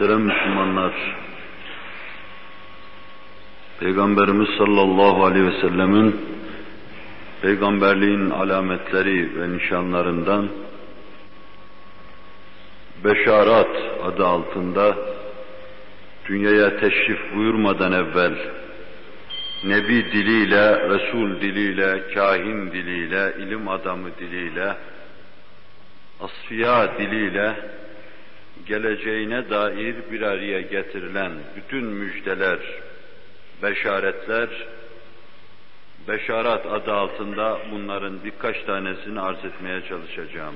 Muhterem Müslümanlar, Peygamberimiz sallallahu aleyhi ve sellemin peygamberliğin alametleri ve nişanlarından Beşarat adı altında dünyaya teşrif buyurmadan evvel Nebi diliyle, Resul diliyle, kahin diliyle, ilim adamı diliyle, asfiya diliyle geleceğine dair bir araya getirilen bütün müjdeler, beşaretler, beşarat adı altında bunların birkaç tanesini arz etmeye çalışacağım.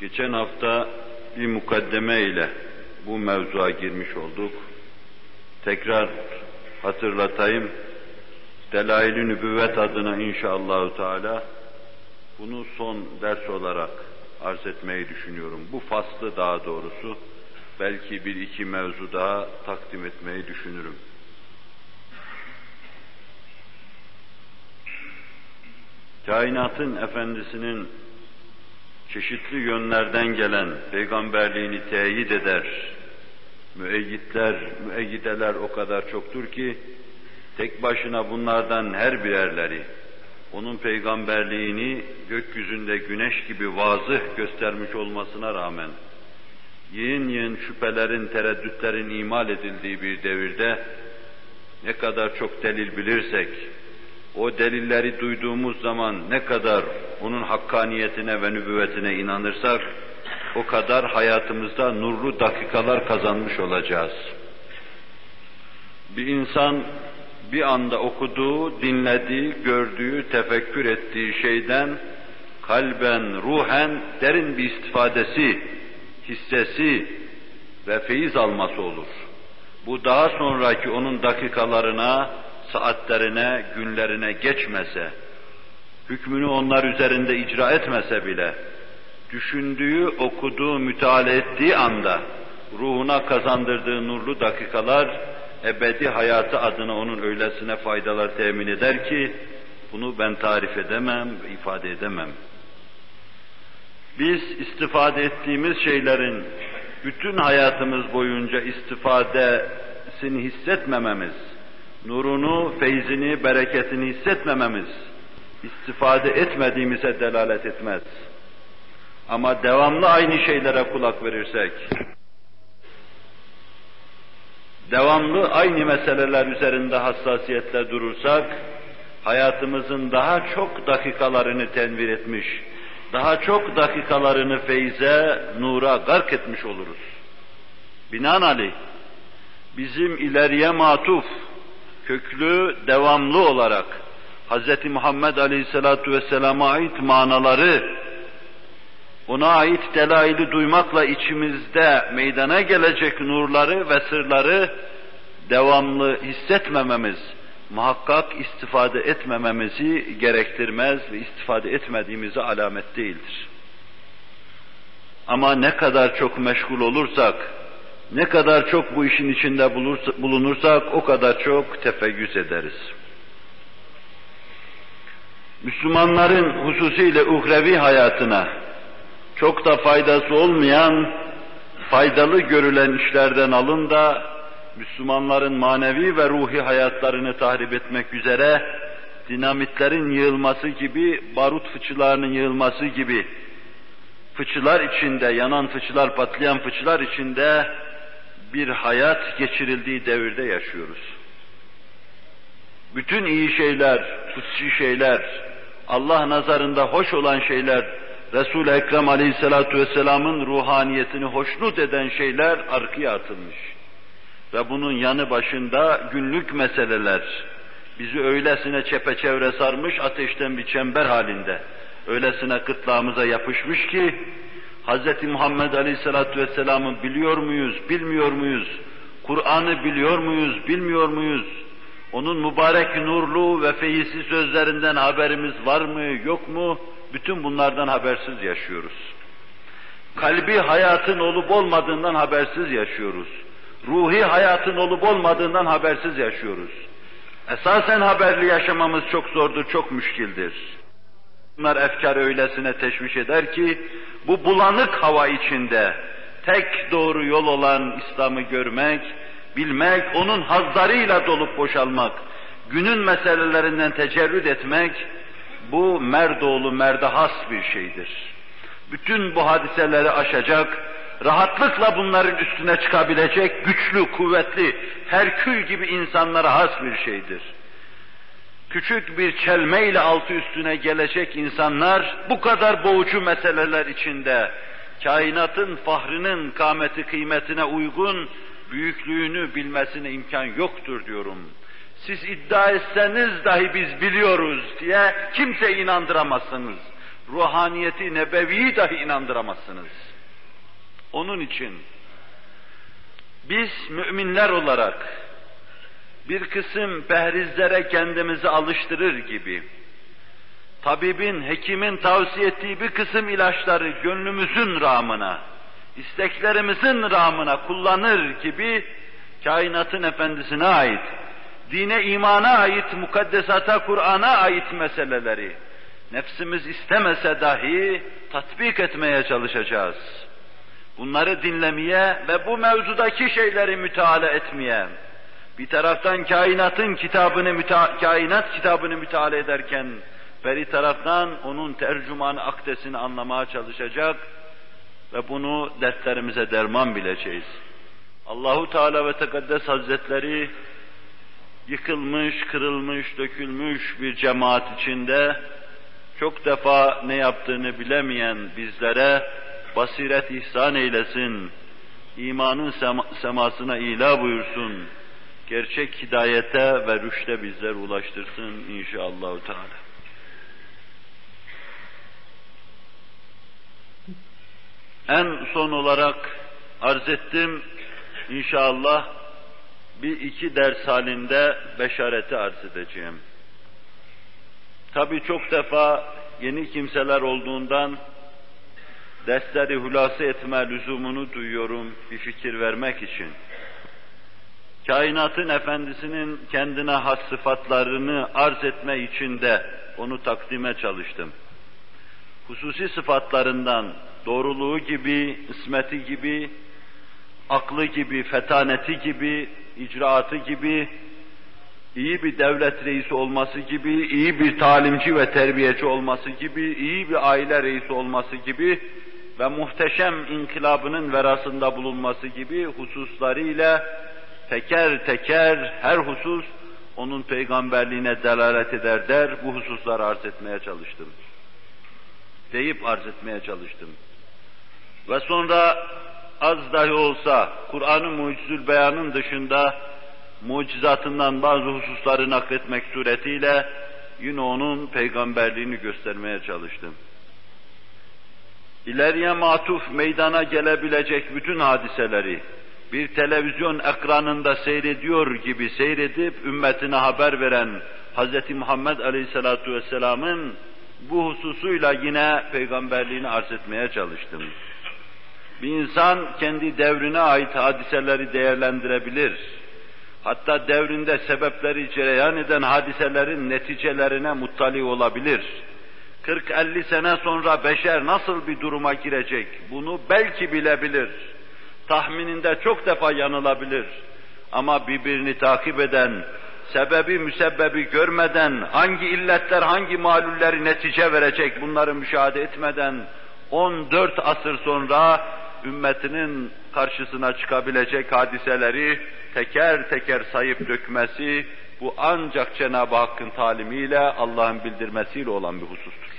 Geçen hafta bir mukaddeme ile bu mevzuya girmiş olduk. Tekrar hatırlatayım. Delail-i Nübüvvet adına inşallahü teala bunu son ders olarak arz etmeyi düşünüyorum. Bu faslı daha doğrusu belki bir iki mevzu daha takdim etmeyi düşünürüm. Kainatın efendisinin çeşitli yönlerden gelen peygamberliğini teyit eder. Müeyyitler, müeyyideler o kadar çoktur ki tek başına bunlardan her birerleri onun peygamberliğini gökyüzünde güneş gibi vazıh göstermiş olmasına rağmen yığın yığın şüphelerin, tereddütlerin imal edildiği bir devirde ne kadar çok delil bilirsek, o delilleri duyduğumuz zaman ne kadar onun hakkaniyetine ve nübüvvetine inanırsak, o kadar hayatımızda nurlu dakikalar kazanmış olacağız. Bir insan bir anda okuduğu, dinlediği, gördüğü, tefekkür ettiği şeyden kalben, ruhen derin bir istifadesi, hissesi ve feyiz alması olur. Bu daha sonraki onun dakikalarına, saatlerine, günlerine geçmese, hükmünü onlar üzerinde icra etmese bile, düşündüğü, okuduğu, müteala ettiği anda ruhuna kazandırdığı nurlu dakikalar, ebedi hayatı adına onun öylesine faydalar temin eder ki, bunu ben tarif edemem, ifade edemem. Biz istifade ettiğimiz şeylerin bütün hayatımız boyunca istifadesini hissetmememiz, nurunu, feyzini, bereketini hissetmememiz, istifade etmediğimize delalet etmez. Ama devamlı aynı şeylere kulak verirsek, devamlı aynı meseleler üzerinde hassasiyetle durursak, hayatımızın daha çok dakikalarını tenvir etmiş, daha çok dakikalarını feyze, nura gark etmiş oluruz. Binaenaleyh, bizim ileriye matuf, köklü, devamlı olarak Hz. Muhammed Aleyhisselatü Vesselam'a ait manaları, ona ait delaili duymakla içimizde meydana gelecek nurları ve sırları devamlı hissetmememiz, muhakkak istifade etmememizi gerektirmez ve istifade etmediğimizi alamet değildir. Ama ne kadar çok meşgul olursak, ne kadar çok bu işin içinde bulunursak o kadar çok tefeyyüz ederiz. Müslümanların hususiyle uhrevi hayatına çok da faydası olmayan, faydalı görülen işlerden alın da Müslümanların manevi ve ruhi hayatlarını tahrip etmek üzere dinamitlerin yığılması gibi, barut fıçılarının yığılması gibi fıçılar içinde, yanan fıçılar, patlayan fıçılar içinde bir hayat geçirildiği devirde yaşıyoruz. Bütün iyi şeyler, kutsi şeyler, Allah nazarında hoş olan şeyler, Resul-i Ekrem Aleyhisselatü Vesselam'ın ruhaniyetini hoşnut eden şeyler arkaya atılmış. Ve bunun yanı başında günlük meseleler, bizi öylesine çepeçevre sarmış ateşten bir çember halinde, öylesine gırtlağımıza yapışmış ki, Hz. Muhammed Aleyhisselatü Vesselam'ı biliyor muyuz, bilmiyor muyuz? Kur'an'ı biliyor muyuz, bilmiyor muyuz? Onun mübarek nurlu ve feyizli sözlerinden haberimiz var mı, yok mu? Bütün bunlardan habersiz yaşıyoruz. Kalbi hayatın olup olmadığından habersiz yaşıyoruz. Ruhi hayatın olup olmadığından habersiz yaşıyoruz. Esasen haberli yaşamamız çok zordur, çok müşkildir. Bunlar efkar öylesine teşviş eder ki, bu bulanık hava içinde, tek doğru yol olan İslam'ı görmek, bilmek, onun hazlarıyla dolup boşalmak, günün meselelerinden tecerrüt etmek, bu merdoğlu merdahas bir şeydir. Bütün bu hadiseleri aşacak, rahatlıkla bunların üstüne çıkabilecek güçlü, kuvvetli, Herkül gibi insanlara has bir şeydir. Küçük bir çelmeyle altı üstüne gelecek insanlar bu kadar boğucu meseleler içinde kainatın fahrının kâmeti kıymetine uygun büyüklüğünü bilmesine imkan yoktur diyorum. Siz iddia etseniz dahi biz biliyoruz diye kimse inandıramazsınız. Ruhaniyeti nebeviyi dahi inandıramazsınız. Onun için biz müminler olarak bir kısım pehrizlere kendimizi alıştırır gibi, tabibin, hekimin tavsiye ettiği bir kısım ilaçları gönlümüzün ramına, isteklerimizin ramına kullanır gibi kainatın efendisine ait, dine imana ait, mukaddesata, Kur'an'a ait meseleleri nefsimiz istemese dahi tatbik etmeye çalışacağız. Bunları dinlemeye ve bu mevzudaki şeyleri müteala etmeye, bir taraftan kainatın kitabını, müta kainat kitabını müteala ederken, beri taraftan onun tercümanı akdesini anlamaya çalışacak ve bunu dertlerimize derman bileceğiz. Allahu Teala ve Tekaddes Hazretleri yıkılmış, kırılmış, dökülmüş bir cemaat içinde çok defa ne yaptığını bilemeyen bizlere basiret ihsan eylesin, imanın sema semasına ila buyursun, gerçek hidayete ve rüşte bizler ulaştırsın inşallah Teala. En son olarak arz ettim, inşallah bir iki ders halinde beşareti arz edeceğim. Tabi çok defa yeni kimseler olduğundan dersleri hulası etme lüzumunu duyuyorum bir fikir vermek için. Kainatın efendisinin kendine has sıfatlarını arz etme için de onu takdime çalıştım. Hususi sıfatlarından doğruluğu gibi, ismeti gibi, aklı gibi, fetaneti gibi, icraatı gibi, iyi bir devlet reisi olması gibi, iyi bir talimci ve terbiyeci olması gibi, iyi bir aile reisi olması gibi ve muhteşem inkılabının verasında bulunması gibi hususlarıyla teker teker her husus onun peygamberliğine delalet eder der, bu hususları arz etmeye çalıştım. Deyip arz etmeye çalıştım. Ve sonra az dahi olsa Kur'an-ı Mucizül Beyan'ın dışında mucizatından bazı hususları nakletmek suretiyle yine onun peygamberliğini göstermeye çalıştım. İleriye matuf meydana gelebilecek bütün hadiseleri bir televizyon ekranında seyrediyor gibi seyredip ümmetine haber veren Hz. Muhammed Aleyhisselatu Vesselam'ın bu hususuyla yine peygamberliğini arz etmeye çalıştım. Bir insan kendi devrine ait hadiseleri değerlendirebilir. Hatta devrinde sebepleri cereyan eden hadiselerin neticelerine muttali olabilir. 40-50 sene sonra beşer nasıl bir duruma girecek bunu belki bilebilir. Tahmininde çok defa yanılabilir. Ama birbirini takip eden, sebebi müsebbebi görmeden, hangi illetler hangi malulleri netice verecek bunları müşahede etmeden 14 asır sonra ümmetinin karşısına çıkabilecek hadiseleri teker teker sayıp dökmesi, bu ancak Cenab-ı Hakk'ın talimiyle, Allah'ın bildirmesiyle olan bir husustur.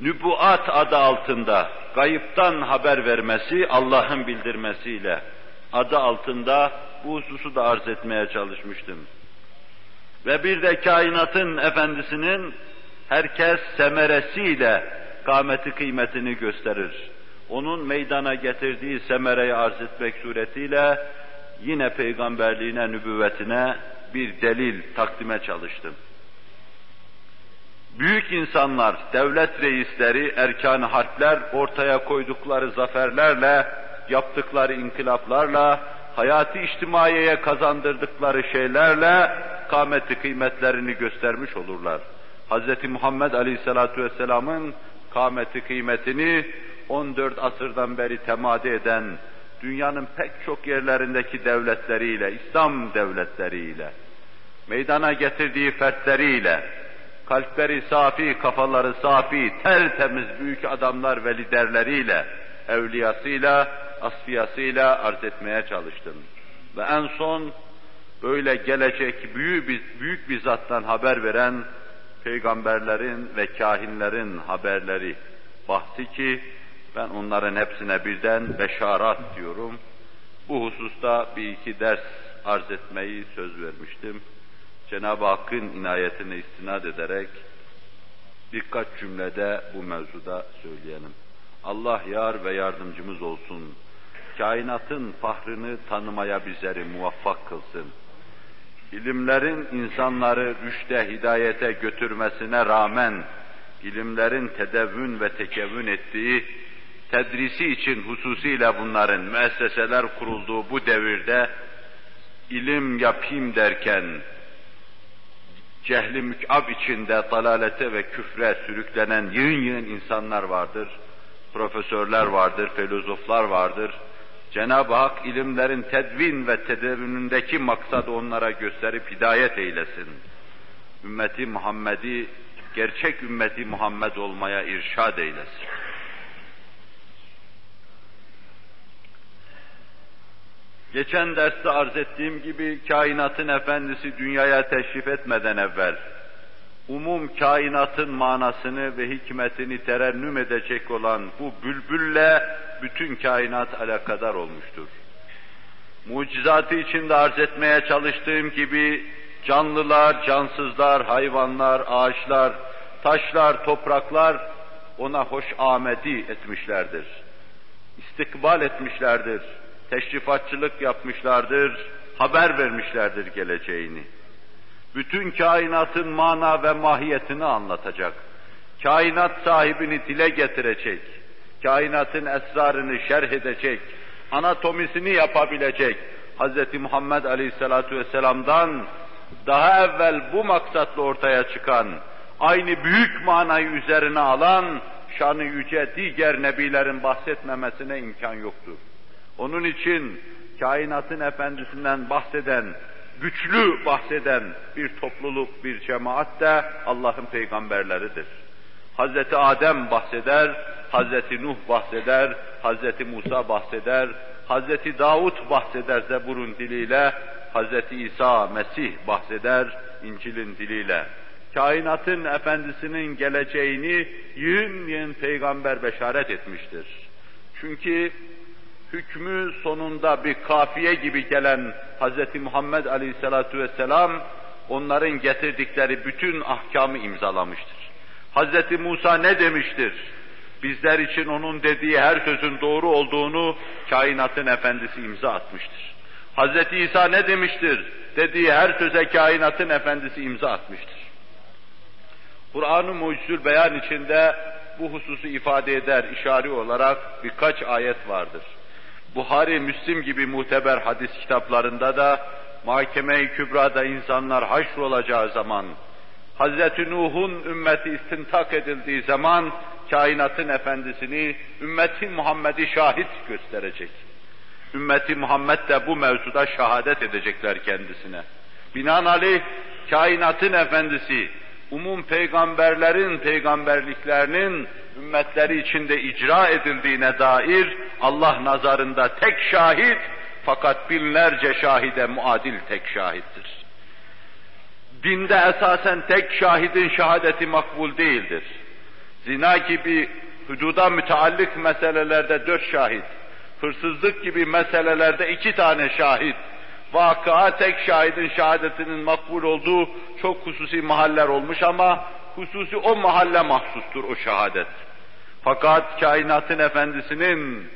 Nübuat adı altında gayıptan haber vermesi, Allah'ın bildirmesiyle adı altında bu hususu da arz etmeye çalışmıştım. Ve bir de kainatın efendisinin herkes semeresiyle kâmeti kıymetini gösterir. Onun meydana getirdiği semereyi arz etmek suretiyle yine peygamberliğine, nübüvvetine bir delil takdime çalıştım. Büyük insanlar, devlet reisleri, erkan harpler ortaya koydukları zaferlerle, yaptıkları inkılaplarla, hayati içtimaiyeye kazandırdıkları şeylerle kâmeti kıymetlerini göstermiş olurlar. Hz. Muhammed Aleyhisselatü Vesselam'ın kâmeti kıymetini 14 asırdan beri temadi eden dünyanın pek çok yerlerindeki devletleriyle, İslam devletleriyle, meydana getirdiği fertleriyle, kalpleri safi, kafaları safi, tertemiz büyük adamlar ve liderleriyle, evliyasıyla, asfiyasıyla arz etmeye çalıştım. Ve en son böyle gelecek büyük bir, büyük bir zattan haber veren peygamberlerin ve kahinlerin haberleri bahsi ki ben onların hepsine birden beşarat diyorum. Bu hususta bir iki ders arz etmeyi söz vermiştim. Cenab-ı Hakk'ın inayetine istinad ederek birkaç cümlede bu mevzuda söyleyelim. Allah yar ve yardımcımız olsun. Kainatın fahrını tanımaya bizleri muvaffak kılsın. İlimlerin insanları rüşte, hidayete götürmesine rağmen, ilimlerin tedevvün ve tekevvün ettiği, tedrisi için hususiyle bunların müesseseler kurulduğu bu devirde, ilim yapayım derken, cehli mükab içinde dalalete ve küfre sürüklenen yığın yığın insanlar vardır. Profesörler vardır, filozoflar vardır. Cenab-ı Hak ilimlerin tedvin ve tedevünündeki maksadı onlara gösterip hidayet eylesin. Ümmeti Muhammed'i gerçek ümmeti Muhammed olmaya irşad eylesin. Geçen derste arz ettiğim gibi kainatın efendisi dünyaya teşrif etmeden evvel umum kainatın manasını ve hikmetini terennüm edecek olan bu bülbülle bütün kainat alakadar olmuştur. Mucizatı içinde arz etmeye çalıştığım gibi canlılar, cansızlar, hayvanlar, ağaçlar, taşlar, topraklar ona hoş amedi etmişlerdir. İstikbal etmişlerdir teşrifatçılık yapmışlardır, haber vermişlerdir geleceğini. Bütün kainatın mana ve mahiyetini anlatacak. Kainat sahibini dile getirecek. Kainatın esrarını şerh edecek. Anatomisini yapabilecek. Hz. Muhammed Aleyhisselatü Vesselam'dan daha evvel bu maksatla ortaya çıkan, aynı büyük manayı üzerine alan, şanı yüce diğer nebilerin bahsetmemesine imkan yoktur. Onun için kainatın efendisinden bahseden, güçlü bahseden bir topluluk, bir cemaat de Allah'ın peygamberleridir. Hazreti Adem bahseder, Hazreti Nuh bahseder, Hazreti Musa bahseder, Hazreti Davut bahseder Zebur'un diliyle, Hazreti İsa Mesih bahseder İncil'in diliyle. Kainatın efendisinin geleceğini yığın yığın peygamber beşaret etmiştir. Çünkü hükmü sonunda bir kafiye gibi gelen Hz. Muhammed Aleyhisselatu Vesselam, onların getirdikleri bütün ahkamı imzalamıştır. Hz. Musa ne demiştir? Bizler için onun dediği her sözün doğru olduğunu kainatın efendisi imza atmıştır. Hz. İsa ne demiştir? Dediği her söze kainatın efendisi imza atmıştır. Kur'an-ı Mucizül Beyan içinde bu hususu ifade eder işari olarak birkaç ayet vardır. Buhari, Müslim gibi muteber hadis kitaplarında da mahkeme-i kübrada insanlar haşr olacağı zaman, Hz. Nuh'un ümmeti istintak edildiği zaman kainatın efendisini ümmeti Muhammed'i şahit gösterecek. Ümmeti Muhammed de bu mevzuda şehadet edecekler kendisine. Binaenaleyh kainatın efendisi, umum peygamberlerin peygamberliklerinin ümmetleri içinde icra edildiğine dair Allah nazarında tek şahit fakat binlerce şahide muadil tek şahittir. Dinde esasen tek şahidin şehadeti makbul değildir. Zina gibi hüduda müteallik meselelerde dört şahit, hırsızlık gibi meselelerde iki tane şahit, vakıa tek şahidin şehadetinin makbul olduğu çok hususi mahaller olmuş ama hususi o mahalle mahsustur o şehadet. Fakat kainatın efendisinin,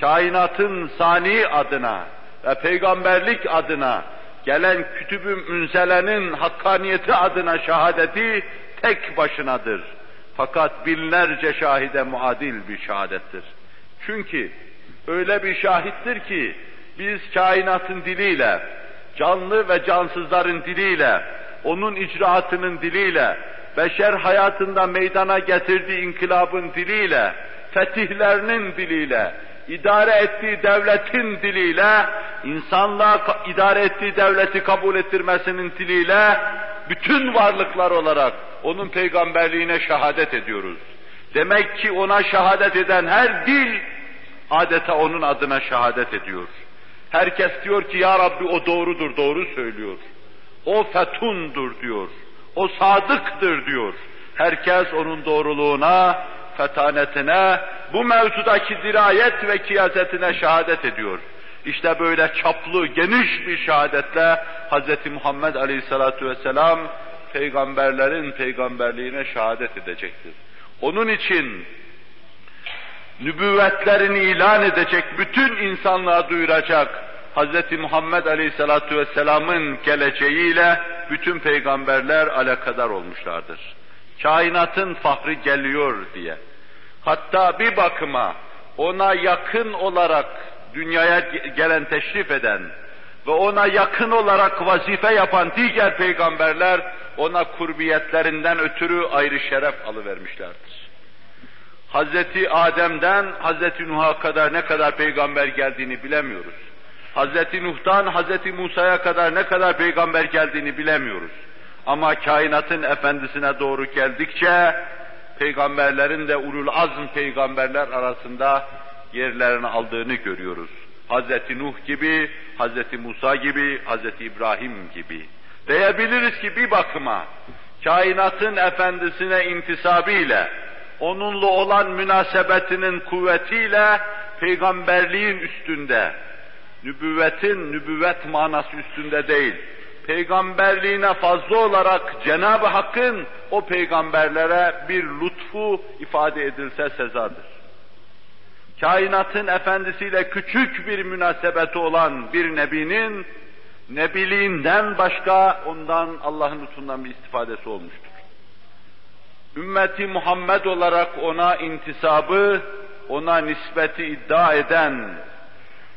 kainatın sani adına ve peygamberlik adına gelen kütübü münzelenin hakkaniyeti adına şehadeti tek başınadır. Fakat binlerce şahide muadil bir şehadettir. Çünkü öyle bir şahittir ki biz kainatın diliyle, canlı ve cansızların diliyle, onun icraatının diliyle, beşer hayatında meydana getirdiği inkılabın diliyle, fetihlerinin diliyle, idare ettiği devletin diliyle, insanlığa idare ettiği devleti kabul ettirmesinin diliyle, bütün varlıklar olarak onun peygamberliğine şehadet ediyoruz. Demek ki ona şehadet eden her dil, adeta onun adına şehadet ediyor. Herkes diyor ki ya Rabbi o doğrudur, doğru söylüyor. O fetundur diyor. O sadıktır diyor. Herkes onun doğruluğuna, fetanetine, bu mevzudaki dirayet ve kiyasetine şehadet ediyor. İşte böyle çaplı, geniş bir şehadetle Hz. Muhammed Aleyhisselatü Vesselam peygamberlerin peygamberliğine şehadet edecektir. Onun için nübüvvetlerini ilan edecek, bütün insanlığa duyuracak Hz. Muhammed Aleyhisselatü Vesselam'ın geleceğiyle bütün peygamberler alakadar olmuşlardır. Kainatın fahri geliyor diye. Hatta bir bakıma ona yakın olarak dünyaya gelen teşrif eden ve ona yakın olarak vazife yapan diğer peygamberler ona kurbiyetlerinden ötürü ayrı şeref alıvermişlerdir. Hazreti Adem'den Hazreti Nuh'a kadar ne kadar peygamber geldiğini bilemiyoruz. Hazreti Nuh'tan Hazreti Musa'ya kadar ne kadar peygamber geldiğini bilemiyoruz. Ama kainatın efendisine doğru geldikçe peygamberlerin de ulul azm peygamberler arasında yerlerini aldığını görüyoruz. Hazreti Nuh gibi, Hazreti Musa gibi, Hazreti İbrahim gibi. Diyebiliriz ki bir bakıma kainatın efendisine intisabiyle, onunla olan münasebetinin kuvvetiyle peygamberliğin üstünde, nübüvvetin nübüvvet manası üstünde değil, peygamberliğine fazla olarak Cenab-ı Hakk'ın o peygamberlere bir lütfu ifade edilse sezadır. Kainatın efendisiyle küçük bir münasebeti olan bir nebinin, nebiliğinden başka ondan Allah'ın lütfundan bir istifadesi olmuştur. Ümmeti Muhammed olarak ona intisabı, ona nispeti iddia eden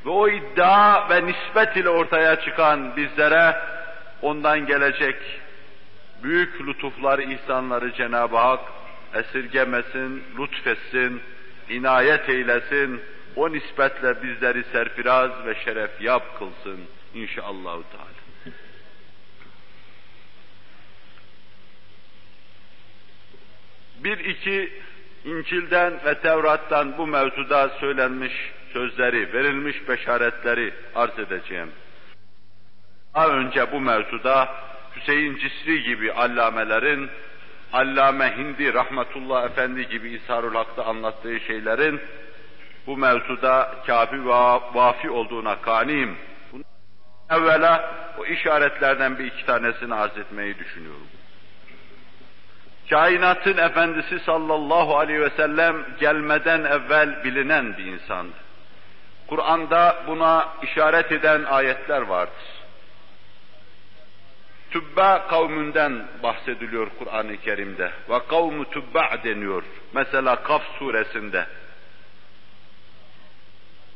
ve o iddia ve nispet ile ortaya çıkan bizlere ondan gelecek büyük lütufları, ihsanları Cenab-ı Hak esirgemesin, lütfetsin, inayet eylesin, o nispetle bizleri serfiraz ve şeref yap kılsın inşallah Teala. Bir iki İncil'den ve Tevrat'tan bu mevzuda söylenmiş sözleri, verilmiş beşaretleri arz edeceğim. Daha önce bu mevzuda Hüseyin Cisri gibi allamelerin, Allame Hindi Rahmetullah Efendi gibi İsharul Hak'ta anlattığı şeylerin bu mevzuda kafi ve vafi olduğuna kaniyim. Evvela o işaretlerden bir iki tanesini arz etmeyi düşünüyorum. Kainatın efendisi sallallahu aleyhi ve sellem gelmeden evvel bilinen bir insandı. Kur'an'da buna işaret eden ayetler vardır. Tübba kavmünden bahsediliyor Kur'an-ı Kerim'de. Ve kavmu tübba deniyor. Mesela Kaf suresinde.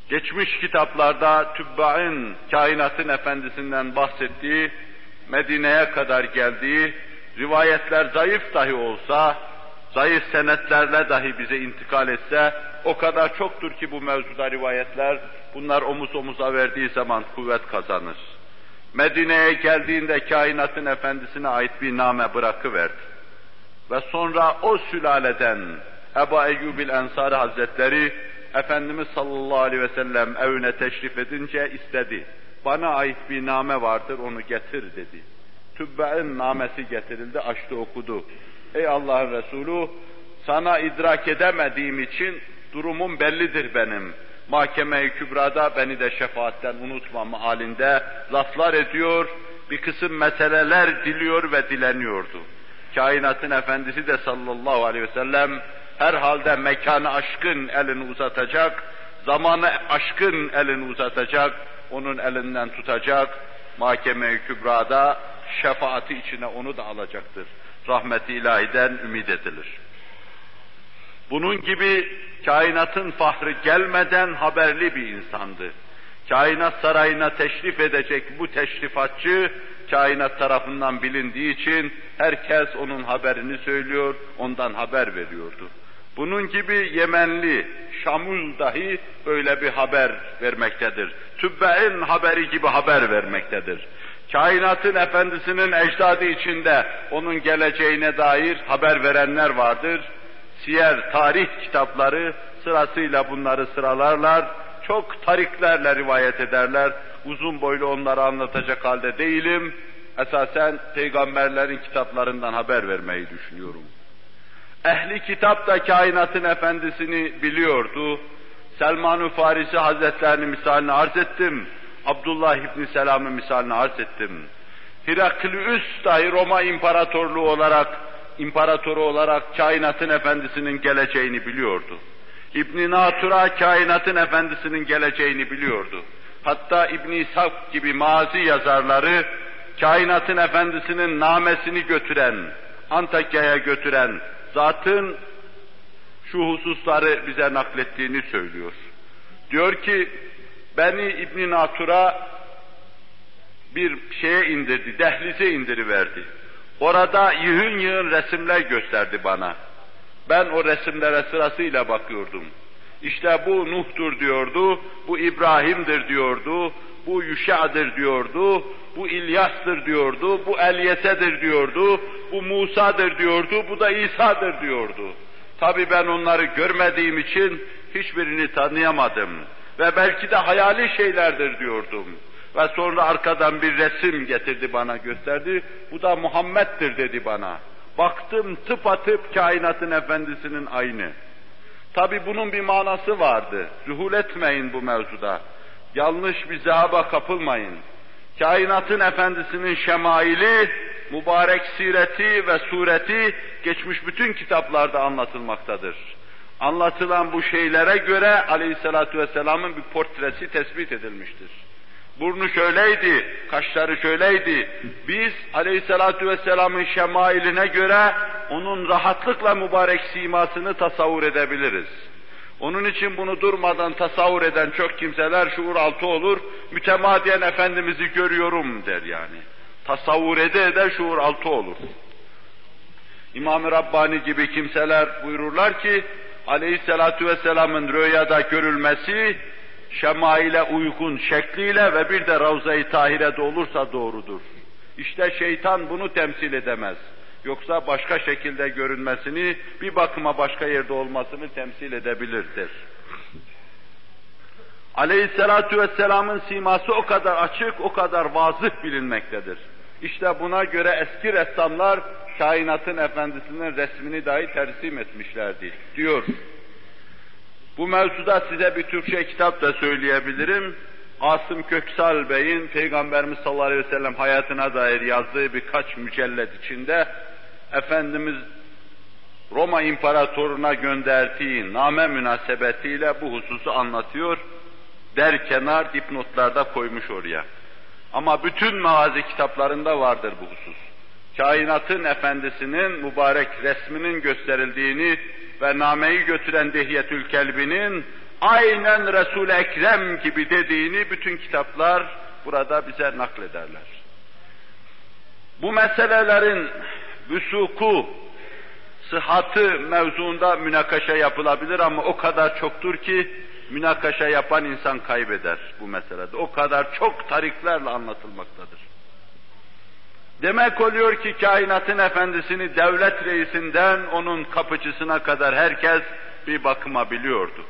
Geçmiş kitaplarda Tübba'ın kainatın efendisinden bahsettiği, Medine'ye kadar geldiği, rivayetler zayıf dahi olsa, zayıf senetlerle dahi bize intikal etse, o kadar çoktur ki bu mevzuda rivayetler, bunlar omuz omuza verdiği zaman kuvvet kazanır. Medine'ye geldiğinde kainatın efendisine ait bir name bırakıverdi. Ve sonra o sülaleden Ebu Eyyubil Ensari Hazretleri Efendimiz sallallahu aleyhi ve sellem evine teşrif edince istedi. Bana ait bir name vardır onu getir dedi. Tübbe'in namesi getirildi, açtı okudu. Ey Allah'ın Resulü, sana idrak edemediğim için durumum bellidir benim. Mahkeme-i Kübra'da beni de şefaatten unutmam halinde laflar ediyor, bir kısım meseleler diliyor ve dileniyordu. Kainatın efendisi de sallallahu aleyhi ve sellem herhalde mekanı aşkın elini uzatacak, zamanı aşkın elini uzatacak, onun elinden tutacak, mahkeme-i kübrada şefaati içine onu da alacaktır. Rahmeti ilahiden ümit edilir. Bunun gibi kainatın fahrı gelmeden haberli bir insandı. kainat sarayına teşrif edecek bu teşrifatçı, kainat tarafından bilindiği için herkes onun haberini söylüyor, ondan haber veriyordu. Bunun gibi Yemenli, Şamul dahi böyle bir haber vermektedir. Tübbe'in haberi gibi haber vermektedir. Kainatın efendisinin ecdadı içinde onun geleceğine dair haber verenler vardır. Siyer, tarih kitapları sırasıyla bunları sıralarlar. Çok tariklerle rivayet ederler. Uzun boylu onları anlatacak halde değilim. Esasen peygamberlerin kitaplarından haber vermeyi düşünüyorum. Ehli kitap da kainatın efendisini biliyordu. Selman-ı Farisi Hazretlerini misalini arz ettim. Abdullah İbni Selam'ın misalini arz ettim. Heraklius dahi Roma İmparatorluğu olarak, imparatoru olarak kainatın efendisinin geleceğini biliyordu. İbn Natura kainatın efendisinin geleceğini biliyordu. Hatta İbn İshak gibi mazi yazarları kainatın efendisinin namesini götüren, Antakya'ya götüren zatın şu hususları bize naklettiğini söylüyor. Diyor ki beni İbn Natura bir şeye indirdi, dehlize indiriverdi. Orada yığın yığın resimler gösterdi bana. Ben o resimlere sırasıyla bakıyordum. İşte bu Nuh'tur diyordu, bu İbrahim'dir diyordu, bu Yuşa'dır diyordu, bu İlyas'tır diyordu, bu Elyese'dir diyordu, bu Musa'dır diyordu, bu da İsa'dır diyordu. Tabi ben onları görmediğim için hiçbirini tanıyamadım. Ve belki de hayali şeylerdir diyordum. Ve sonra arkadan bir resim getirdi bana gösterdi. Bu da Muhammed'dir dedi bana. Baktım tıpatıp kainatın efendisinin aynı. Tabi bunun bir manası vardı. Zuhul etmeyin bu mevzuda. Yanlış bir zehaba kapılmayın. Kainatın efendisinin şemaili, mübarek sireti ve sureti geçmiş bütün kitaplarda anlatılmaktadır. Anlatılan bu şeylere göre aleyhissalatu vesselamın bir portresi tespit edilmiştir. Burnu şöyleydi, kaşları şöyleydi. Biz aleyhissalatu vesselamın şemailine göre onun rahatlıkla mübarek simasını tasavvur edebiliriz. Onun için bunu durmadan tasavvur eden çok kimseler şuur altı olur, mütemadiyen Efendimiz'i görüyorum der yani. Tasavvur ede ede şuur altı olur. İmam-ı Rabbani gibi kimseler buyururlar ki, aleyhissalatu vesselamın rüyada görülmesi, şemaile uygun şekliyle ve bir de Ravza-i Tahire'de olursa doğrudur. İşte şeytan bunu temsil edemez. Yoksa başka şekilde görünmesini, bir bakıma başka yerde olmasını temsil edebilirdir. Aleyhisselatu vesselamın siması o kadar açık, o kadar vazıh bilinmektedir. İşte buna göre eski ressamlar kainatın efendisinin resmini dahi tersim etmişlerdi, diyor. Bu mevzuda size bir Türkçe kitap da söyleyebilirim. Asım Köksal Bey'in Peygamberimiz sallallahu aleyhi ve sellem hayatına dair yazdığı birkaç mücellet içinde Efendimiz Roma İmparatoruna gönderdiği name münasebetiyle bu hususu anlatıyor. Der kenar dipnotlarda koymuş oraya. Ama bütün mağazi kitaplarında vardır bu husus. Kainatın efendisinin mübarek resminin gösterildiğini ve nameyi götüren Dehiyetül Kelbi'nin aynen Resul-i Ekrem gibi dediğini bütün kitaplar burada bize naklederler. Bu meselelerin vüsuku, sıhhatı mevzuunda münakaşa yapılabilir ama o kadar çoktur ki münakaşa yapan insan kaybeder bu meselede. O kadar çok tariklerle anlatılmaktadır. Demek oluyor ki kainatın efendisini devlet reisinden onun kapıcısına kadar herkes bir bakıma biliyordu.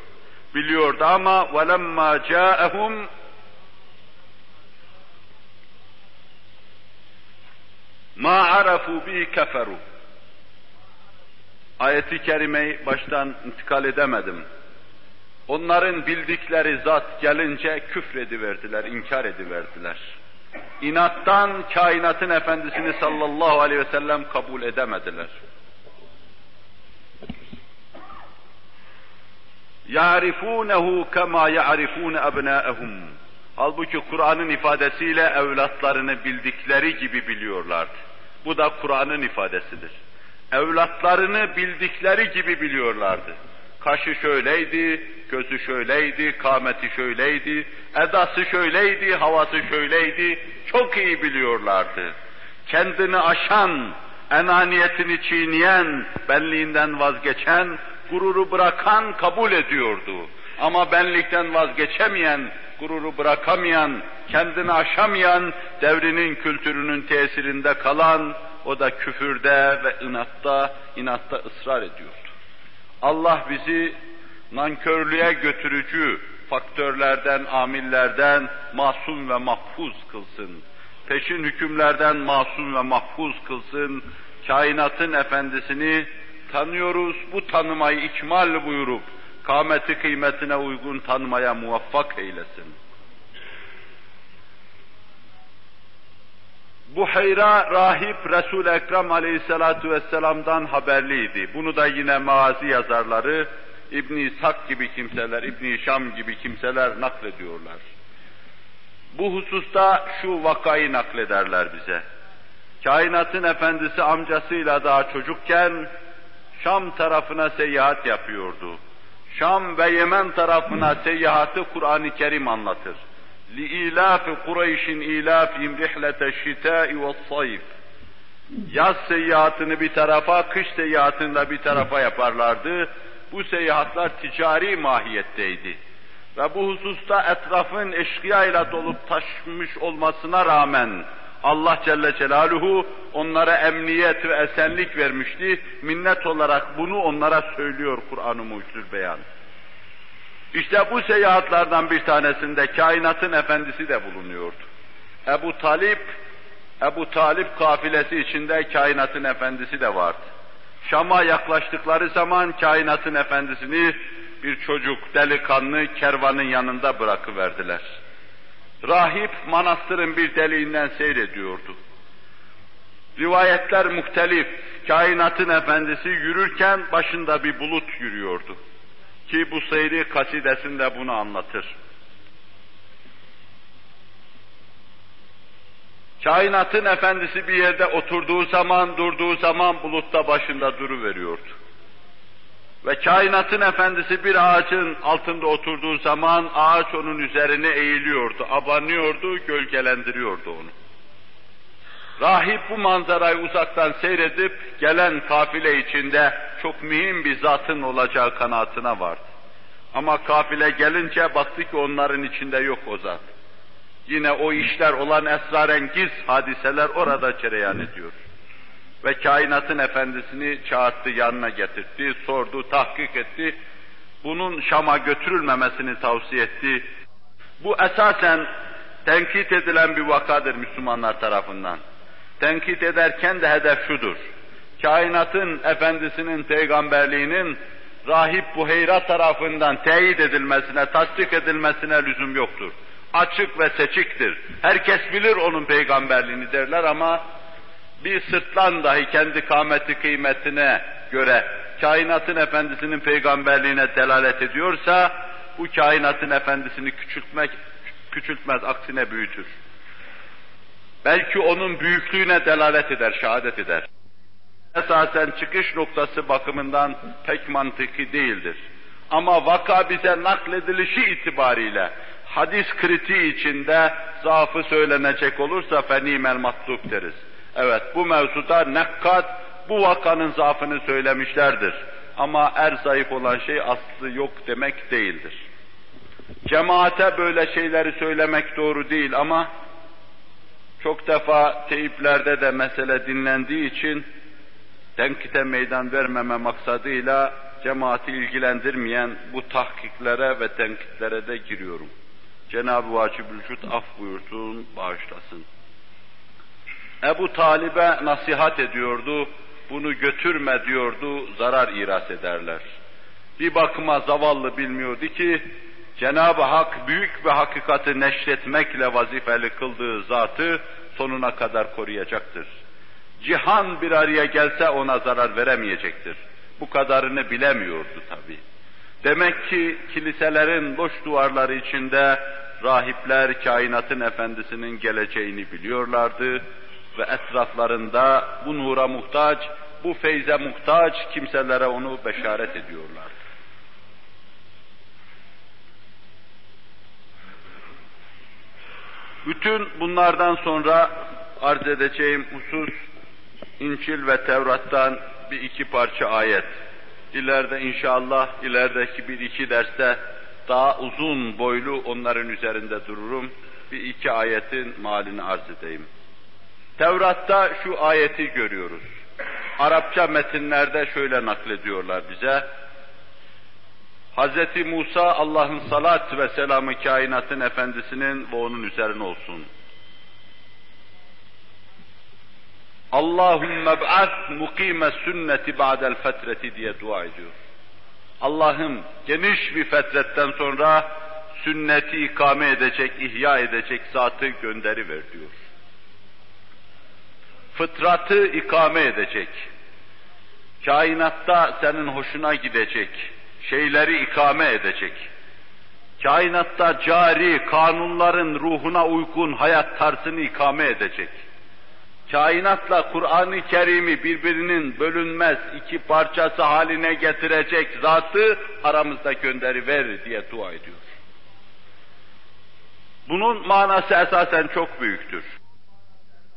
Biliyordu ama وَلَمَّا جَاءَهُمْ مَا عَرَفُوا بِهِ كَفَرُوا Ayeti kerimeyi baştan intikal edemedim. Onların bildikleri zat gelince küfrediverdiler, inkar ediverdiler. İnattan kainatın efendisini sallallahu aleyhi ve sellem kabul edemediler. يَعْرِفُونَهُ كَمَا يَعْرِفُونَ أَبْنَاءَهُمْ Halbuki Kur'an'ın ifadesiyle evlatlarını bildikleri gibi biliyorlardı. Bu da Kur'an'ın ifadesidir. Evlatlarını bildikleri gibi biliyorlardı. Kaşı şöyleydi, gözü şöyleydi, kâmeti şöyleydi, edası şöyleydi, havası şöyleydi. Çok iyi biliyorlardı. Kendini aşan, enaniyetini çiğneyen, benliğinden vazgeçen, gururu bırakan kabul ediyordu. Ama benlikten vazgeçemeyen, gururu bırakamayan, kendini aşamayan, devrinin kültürünün tesirinde kalan, o da küfürde ve inatta, inatta ısrar ediyordu. Allah bizi nankörlüğe götürücü faktörlerden, amillerden masum ve mahfuz kılsın. Peşin hükümlerden masum ve mahfuz kılsın. Kainatın efendisini tanıyoruz, bu tanımayı ikmal buyurup, kâmeti kıymetine uygun tanımaya muvaffak eylesin. Bu hayra rahip Resul-i Ekrem aleyhissalatu vesselam'dan haberliydi. Bunu da yine mazi yazarları İbn İshak gibi kimseler, İbn Şam gibi kimseler naklediyorlar. Bu hususta şu vakayı naklederler bize. Kainatın efendisi amcasıyla daha çocukken Şam tarafına seyahat yapıyordu. Şam ve Yemen tarafına seyahatı Kur'an-ı Kerim anlatır. لِإِيلَافِ قُرَيْشٍ اِيلَافِهِمْ رِحْلَةَ الشِّتَاءِ وَالصَّيْفِ Yaz seyahatini bir tarafa, kış seyahatini bir tarafa yaparlardı. Bu seyahatler ticari mahiyetteydi. Ve bu hususta etrafın eşkıya ile dolup taşmış olmasına rağmen Allah Celle Celaluhu onlara emniyet ve esenlik vermişti. Minnet olarak bunu onlara söylüyor Kur'an-ı Mucizül Beyan. İşte bu seyahatlerden bir tanesinde kainatın efendisi de bulunuyordu. Ebu Talip, Ebu Talip kafilesi içinde kainatın efendisi de vardı. Şam'a yaklaştıkları zaman kainatın efendisini bir çocuk, delikanlı kervanın yanında bırakıverdiler. Rahip manastırın bir deliğinden seyrediyordu. Rivayetler muhtelif. Kainatın efendisi yürürken başında bir bulut yürüyordu. Ki bu seyri kasidesinde bunu anlatır. Kainatın efendisi bir yerde oturduğu zaman, durduğu zaman bulutta başında duru veriyordu. Ve kainatın efendisi bir ağacın altında oturduğu zaman ağaç onun üzerine eğiliyordu, abanıyordu, gölgelendiriyordu onu. Rahip bu manzarayı uzaktan seyredip gelen kafile içinde çok mühim bir zatın olacağı kanaatine vardı. Ama kafile gelince baktı ki onların içinde yok o zat. Yine o işler olan esrarengiz hadiseler orada cereyan ediyor. Ve kainatın efendisini çağırdı, yanına getirdi, sordu, tahkik etti. Bunun Şam'a götürülmemesini tavsiye etti. Bu esasen tenkit edilen bir vakadır Müslümanlar tarafından. Tenkit ederken de hedef şudur. Kainatın efendisinin peygamberliğinin rahip Buheyra tarafından teyit edilmesine, tasdik edilmesine lüzum yoktur. Açık ve seçiktir. Herkes bilir onun peygamberliğini derler ama bir sırtlan dahi kendi kâmeti kıymetine göre kainatın efendisinin peygamberliğine delalet ediyorsa bu kainatın efendisini küçültmek küçültmez, aksine büyütür. Belki onun büyüklüğüne delalet eder, şehadet eder. Esasen çıkış noktası bakımından pek mantıki değildir. Ama vaka bize nakledilişi itibariyle hadis kritiği içinde zaafı söylenecek olursa fenimel matlub deriz. Evet bu mevzuda nekkat bu vakanın zaafını söylemişlerdir. Ama er zayıf olan şey aslı yok demek değildir. Cemaate böyle şeyleri söylemek doğru değil ama çok defa teyiplerde de mesele dinlendiği için tenkite meydan vermeme maksadıyla cemaati ilgilendirmeyen bu tahkiklere ve tenkitlere de giriyorum. Cenab-ı Vacibülcud af buyursun, bağışlasın. Ebu Talib'e nasihat ediyordu, bunu götürme diyordu, zarar iras ederler. Bir bakıma zavallı bilmiyordu ki, Cenab-ı Hak büyük bir hakikati neşretmekle vazifeli kıldığı zatı sonuna kadar koruyacaktır. Cihan bir araya gelse ona zarar veremeyecektir. Bu kadarını bilemiyordu tabi. Demek ki kiliselerin boş duvarları içinde rahipler kainatın efendisinin geleceğini biliyorlardı ve etraflarında bu nura muhtaç, bu feyze muhtaç kimselere onu beşaret ediyorlardı. Bütün bunlardan sonra arz edeceğim husus İncil ve Tevrat'tan bir iki parça ayet. İleride inşallah ilerideki bir iki derste daha uzun boylu onların üzerinde dururum. Bir iki ayetin malini arz edeyim. Tevrat'ta şu ayeti görüyoruz. Arapça metinlerde şöyle naklediyorlar bize. Hz. Musa Allah'ın salat ve selamı kainatın efendisinin ve onun üzerine olsun. Allahümme b'ath mukime sünneti ba'del fetreti diye dua ediyor. Allah'ım geniş bir fetretten sonra sünneti ikame edecek, ihya edecek zatı gönderi ver diyor. Fıtratı ikame edecek. Kainatta senin hoşuna gidecek. Şeyleri ikame edecek. Kainatta cari kanunların ruhuna uygun hayat tarzını ikame edecek kainatla Kur'an-ı Kerim'i birbirinin bölünmez iki parçası haline getirecek zatı aramızda gönderi ver diye dua ediyor. Bunun manası esasen çok büyüktür.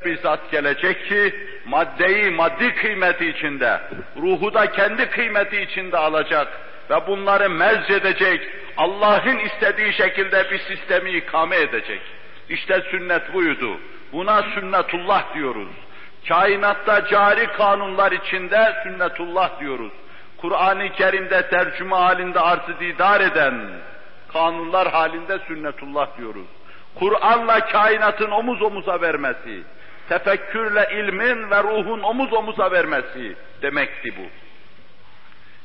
Bir zat gelecek ki maddeyi maddi kıymeti içinde, ruhu da kendi kıymeti içinde alacak ve bunları mezc edecek, Allah'ın istediği şekilde bir sistemi ikame edecek. İşte sünnet buydu. Buna sünnetullah diyoruz. Kainatta cari kanunlar içinde sünnetullah diyoruz. Kur'an-ı Kerim'de tercüme halinde arzı didar eden kanunlar halinde sünnetullah diyoruz. Kur'an'la kainatın omuz omuza vermesi, tefekkürle ilmin ve ruhun omuz omuza vermesi demekti bu.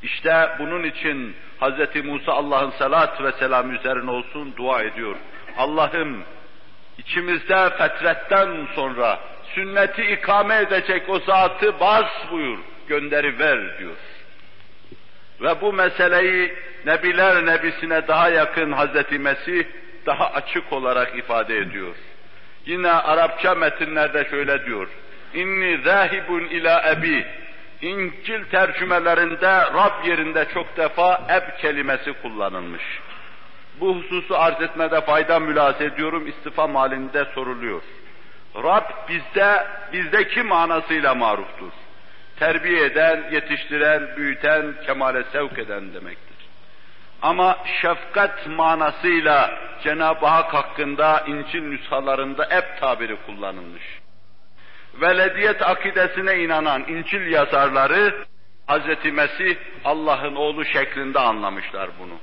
İşte bunun için Hz. Musa Allah'ın salat ve selam üzerine olsun dua ediyor. Allah'ım içimizde fetretten sonra sünneti ikame edecek o zatı bas buyur, gönderi ver diyor. Ve bu meseleyi Nebiler Nebisine daha yakın Hazreti Mesih daha açık olarak ifade ediyor. Yine Arapça metinlerde şöyle diyor. İnni zahibun ila ebi. İncil tercümelerinde Rab yerinde çok defa eb kelimesi kullanılmış. Bu hususu arz etmede fayda mülaz ediyorum, istifam halinde soruluyor. Rab bizde, bizdeki manasıyla maruftur. Terbiye eden, yetiştiren, büyüten, kemale sevk eden demektir. Ama şefkat manasıyla Cenab-ı Hak hakkında İncil nüshalarında hep tabiri kullanılmış. Velediyet akidesine inanan İncil yazarları Hz. Mesih Allah'ın oğlu şeklinde anlamışlar bunu.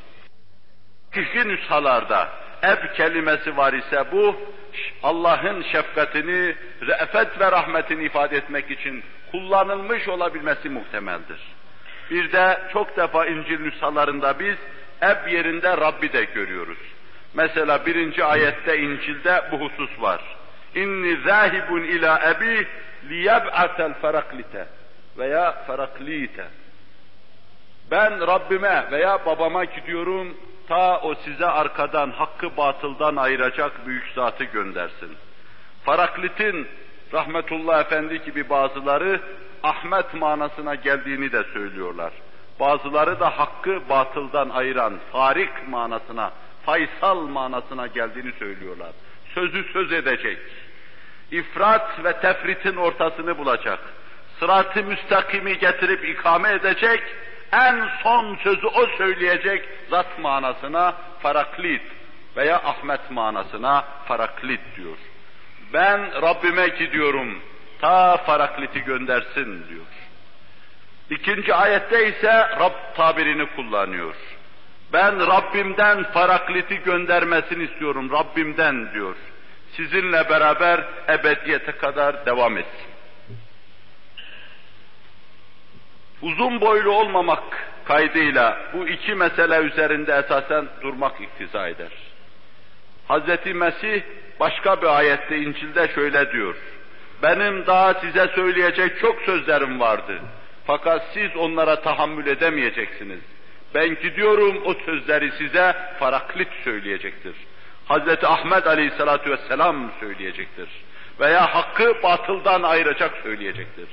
Kişi nüshalarda eb kelimesi var ise bu, Allah'ın şefkatini, re'fet ve rahmetini ifade etmek için kullanılmış olabilmesi muhtemeldir. Bir de çok defa İncil nüshalarında biz eb yerinde Rabbi de görüyoruz. Mesela birinci ayette İncil'de bu husus var. İnni zahibun ila ebi liyeb'atel feraklite veya feraklite. Ben Rabbime veya babama gidiyorum ta o size arkadan hakkı batıldan ayıracak büyük zatı göndersin. Faraklit'in rahmetullah efendi gibi bazıları Ahmet manasına geldiğini de söylüyorlar. Bazıları da hakkı batıldan ayıran farik manasına, faysal manasına geldiğini söylüyorlar. Sözü söz edecek. İfrat ve tefritin ortasını bulacak. Sırat-ı müstakimi getirip ikame edecek en son sözü o söyleyecek zat manasına faraklit veya Ahmet manasına faraklit diyor. Ben Rabbime gidiyorum, ta farakliti göndersin diyor. İkinci ayette ise Rab tabirini kullanıyor. Ben Rabbimden farakliti göndermesini istiyorum, Rabbimden diyor. Sizinle beraber ebediyete kadar devam etsin. uzun boylu olmamak kaydıyla bu iki mesele üzerinde esasen durmak iktiza eder. Hz. Mesih başka bir ayette İncil'de şöyle diyor. Benim daha size söyleyecek çok sözlerim vardı. Fakat siz onlara tahammül edemeyeceksiniz. Ben gidiyorum o sözleri size faraklit söyleyecektir. Hz. Ahmet aleyhissalatu vesselam söyleyecektir. Veya hakkı batıldan ayıracak söyleyecektir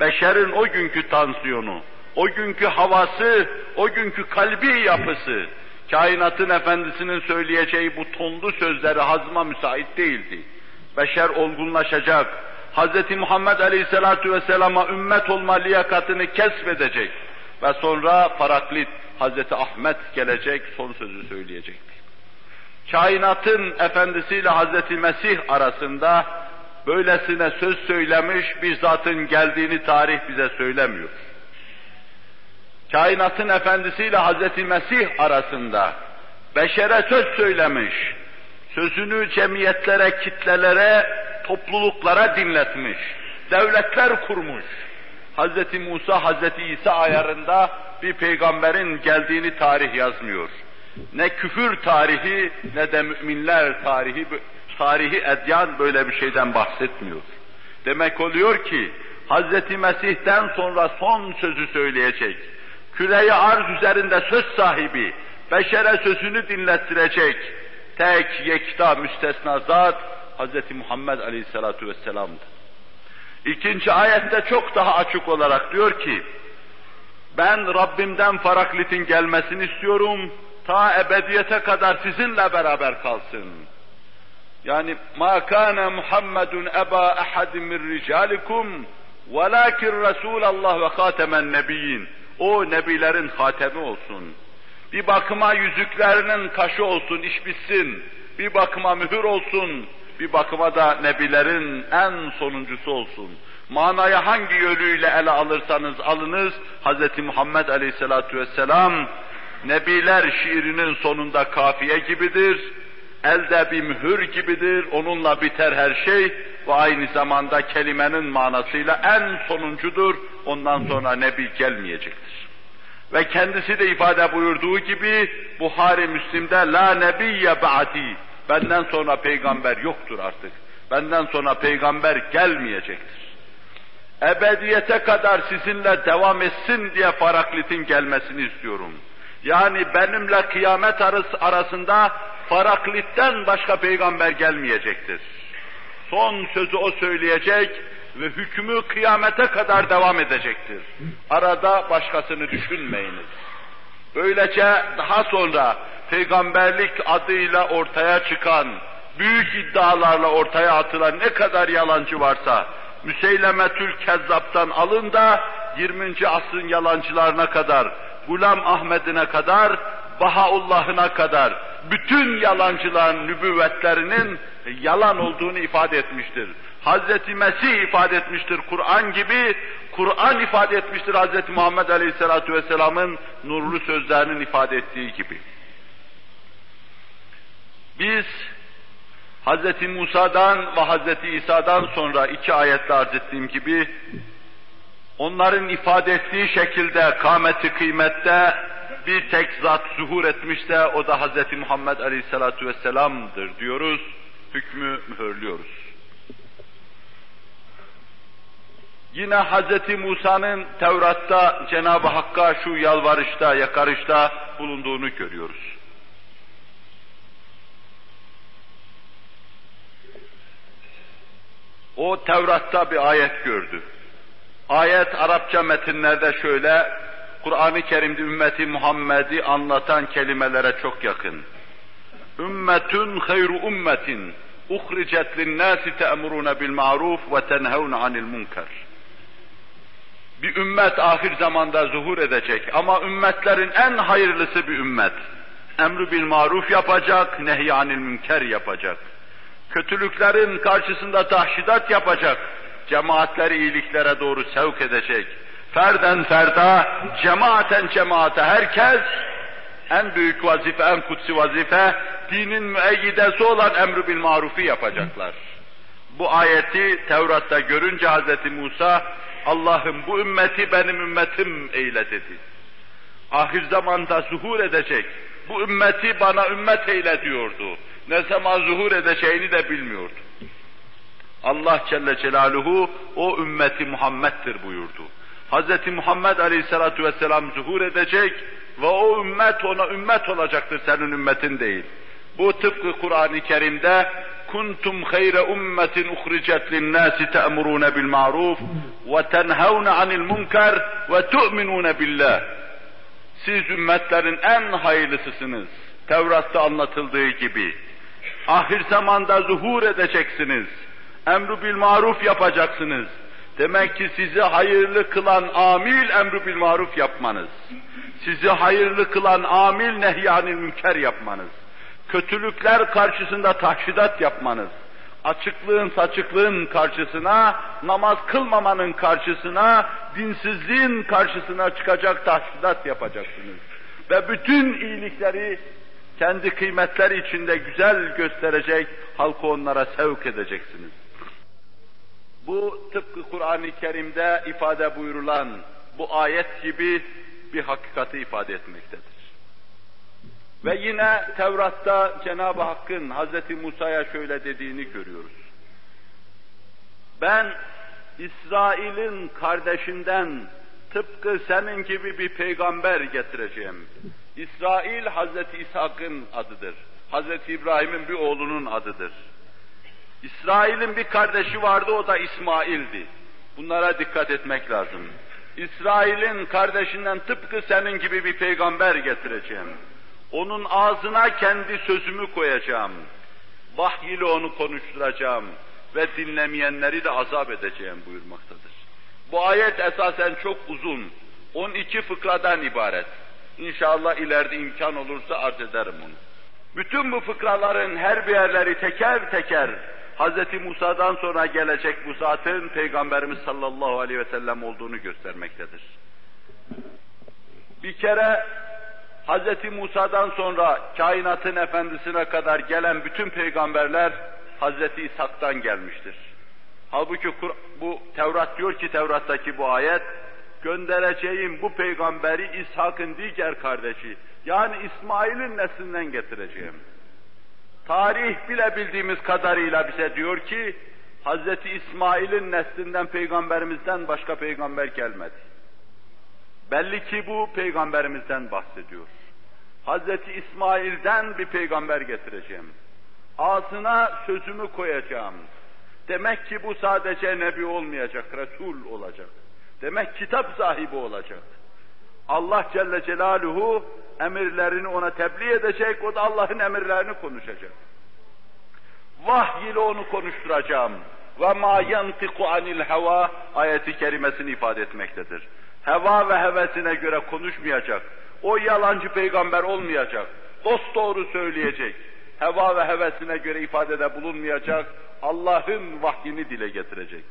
beşerin o günkü tansiyonu, o günkü havası, o günkü kalbi yapısı, Kainatın efendisinin söyleyeceği bu tonlu sözleri hazma müsait değildi. Beşer olgunlaşacak, Hz. Muhammed Aleyhisselatü Vesselam'a ümmet olma liyakatını kesbedecek ve sonra paraklit Hz. Ahmet gelecek, son sözü söyleyecekti. Kainatın efendisiyle Hz. Mesih arasında böylesine söz söylemiş bir zatın geldiğini tarih bize söylemiyor. Kainatın efendisiyle Hz. Mesih arasında beşere söz söylemiş, sözünü cemiyetlere, kitlelere, topluluklara dinletmiş, devletler kurmuş. Hz. Musa, Hz. İsa ayarında bir peygamberin geldiğini tarih yazmıyor. Ne küfür tarihi ne de müminler tarihi tarihi edyan böyle bir şeyden bahsetmiyor. Demek oluyor ki Hz. Mesih'ten sonra son sözü söyleyecek, küreyi arz üzerinde söz sahibi, beşere sözünü dinlettirecek, tek yekta müstesna zat Hz. Muhammed Aleyhisselatu Vesselam'dı. İkinci ayette çok daha açık olarak diyor ki, ben Rabbimden Faraklitin gelmesini istiyorum, ta ebediyete kadar sizinle beraber kalsın. Yani ma kana Muhammedun eba ahadin min ricalikum velakin Resulallah ve hatemen nebiyyin. O nebilerin hatemi olsun. Bir bakıma yüzüklerinin taşı olsun, iş bitsin. Bir bakıma mühür olsun, bir bakıma da nebilerin en sonuncusu olsun. Manaya hangi yönüyle ele alırsanız alınız, Hz. Muhammed Aleyhisselatü Vesselam, Nebiler şiirinin sonunda kafiye gibidir, elde bir mühür gibidir, onunla biter her şey ve aynı zamanda kelimenin manasıyla en sonuncudur, ondan sonra Nebi gelmeyecektir. Ve kendisi de ifade buyurduğu gibi Buhari Müslim'de la nebiyye ba'di benden sonra peygamber yoktur artık. Benden sonra peygamber gelmeyecektir. Ebediyete kadar sizinle devam etsin diye Faraklit'in gelmesini istiyorum. Yani benimle kıyamet arasında Faraklit'ten başka peygamber gelmeyecektir. Son sözü o söyleyecek ve hükmü kıyamete kadar devam edecektir. Arada başkasını düşünmeyiniz. Böylece daha sonra peygamberlik adıyla ortaya çıkan, büyük iddialarla ortaya atılan ne kadar yalancı varsa, Müseylemetül Kezzap'tan alın da 20. asrın yalancılarına kadar, Gulam Ahmet'ine kadar, Bahaullah'ına kadar, bütün yalancıların nübüvvetlerinin yalan olduğunu ifade etmiştir. Hazreti Mesih ifade etmiştir Kur'an gibi, Kur'an ifade etmiştir Hazreti Muhammed Aleyhisselatü Vesselam'ın nurlu sözlerinin ifade ettiği gibi. Biz Hz. Musa'dan ve Hz. İsa'dan sonra iki ayetle arz ettiğim gibi onların ifade ettiği şekilde kâmeti kıymette bir tek zat zuhur etmişse o da Hz. Muhammed Aleyhisselatü Vesselam'dır diyoruz, hükmü mühürlüyoruz. Yine Hz. Musa'nın Tevrat'ta Cenab-ı Hakk'a şu yalvarışta, yakarışta bulunduğunu görüyoruz. O Tevrat'ta bir ayet gördü. Ayet Arapça metinlerde şöyle, Kur'an-ı Kerim'de ümmeti Muhammed'i anlatan kelimelere çok yakın. Ümmetün hayru ummetin uhricet linnâsi te'murûne bil ma'ruf ve tenhevne anil munker. Bir ümmet ahir zamanda zuhur edecek ama ümmetlerin en hayırlısı bir ümmet. Emru bil maruf yapacak, nehyanil münker yapacak kötülüklerin karşısında tahşidat yapacak, cemaatleri iyiliklere doğru sevk edecek. Ferden ferda, cemaaten cemaate herkes en büyük vazife, en kutsi vazife, dinin müeyyidesi olan emru bil marufi yapacaklar. Bu ayeti Tevrat'ta görünce Hz. Musa, Allah'ım bu ümmeti benim ümmetim eyle dedi. Ahir zamanda zuhur edecek, bu ümmeti bana ümmet eyle diyordu ne zaman zuhur edeceğini de bilmiyordu. Allah Celle Celaluhu o ümmeti Muhammed'dir buyurdu. Hz. Muhammed Aleyhisselatü Vesselam zuhur edecek ve o ümmet ona ümmet olacaktır senin ümmetin değil. Bu tıpkı Kur'an-ı Kerim'de kuntum hayre ummetin uhricet linnâsi te'murûne bil ma'ruf ve tenhevne anil munkar ve tu'minûne billah. Siz ümmetlerin en hayırlısısınız. Tevrat'ta anlatıldığı gibi. Ahir zamanda zuhur edeceksiniz. Emru bil maruf yapacaksınız. Demek ki sizi hayırlı kılan amil emru bil maruf yapmanız. Sizi hayırlı kılan amil nehyanil münker yapmanız. Kötülükler karşısında tahşidat yapmanız. Açıklığın saçıklığın karşısına, namaz kılmamanın karşısına, dinsizliğin karşısına çıkacak tahşidat yapacaksınız. Ve bütün iyilikleri kendi kıymetleri içinde güzel gösterecek, halkı onlara sevk edeceksiniz. Bu tıpkı Kur'an-ı Kerim'de ifade buyurulan bu ayet gibi bir hakikati ifade etmektedir. Ve yine Tevrat'ta Cenab-ı Hakk'ın Hz. Musa'ya şöyle dediğini görüyoruz. Ben İsrail'in kardeşinden tıpkı senin gibi bir peygamber getireceğim. İsrail Hazreti İshak'ın adıdır. Hazreti İbrahim'in bir oğlunun adıdır. İsrail'in bir kardeşi vardı o da İsmail'di. Bunlara dikkat etmek lazım. İsrail'in kardeşinden tıpkı senin gibi bir peygamber getireceğim. Onun ağzına kendi sözümü koyacağım. Vahiy ile onu konuşturacağım ve dinlemeyenleri de azap edeceğim buyurmaktadır. Bu ayet esasen çok uzun. 12 fıkradan ibaret. İnşallah ileride imkan olursa arz ederim onu. Bütün bu fıkraların her bir yerleri teker teker Hz. Musa'dan sonra gelecek bu zatın Peygamberimiz sallallahu aleyhi ve sellem olduğunu göstermektedir. Bir kere Hz. Musa'dan sonra kainatın efendisine kadar gelen bütün peygamberler Hz. İshak'tan gelmiştir. Halbuki bu Tevrat diyor ki Tevrat'taki bu ayet göndereceğim bu peygamberi İshak'ın diğer kardeşi yani İsmail'in neslinden getireceğim. Tarih bile bildiğimiz kadarıyla bize diyor ki Hz. İsmail'in neslinden peygamberimizden başka peygamber gelmedi. Belli ki bu peygamberimizden bahsediyor. Hz. İsmail'den bir peygamber getireceğim. Ağzına sözümü koyacağım. Demek ki bu sadece nebi olmayacak, Resul olacak. Demek kitap sahibi olacak. Allah Celle Celaluhu emirlerini ona tebliğ edecek, o da Allah'ın emirlerini konuşacak. Vahiy ile onu konuşturacağım. Ve ma yantiku anil heva ayeti kerimesini ifade etmektedir. Heva ve hevesine göre konuşmayacak. O yalancı peygamber olmayacak. Dost doğru söyleyecek. Heva ve hevesine göre ifadede bulunmayacak. Allah'ın vahyini dile getirecek.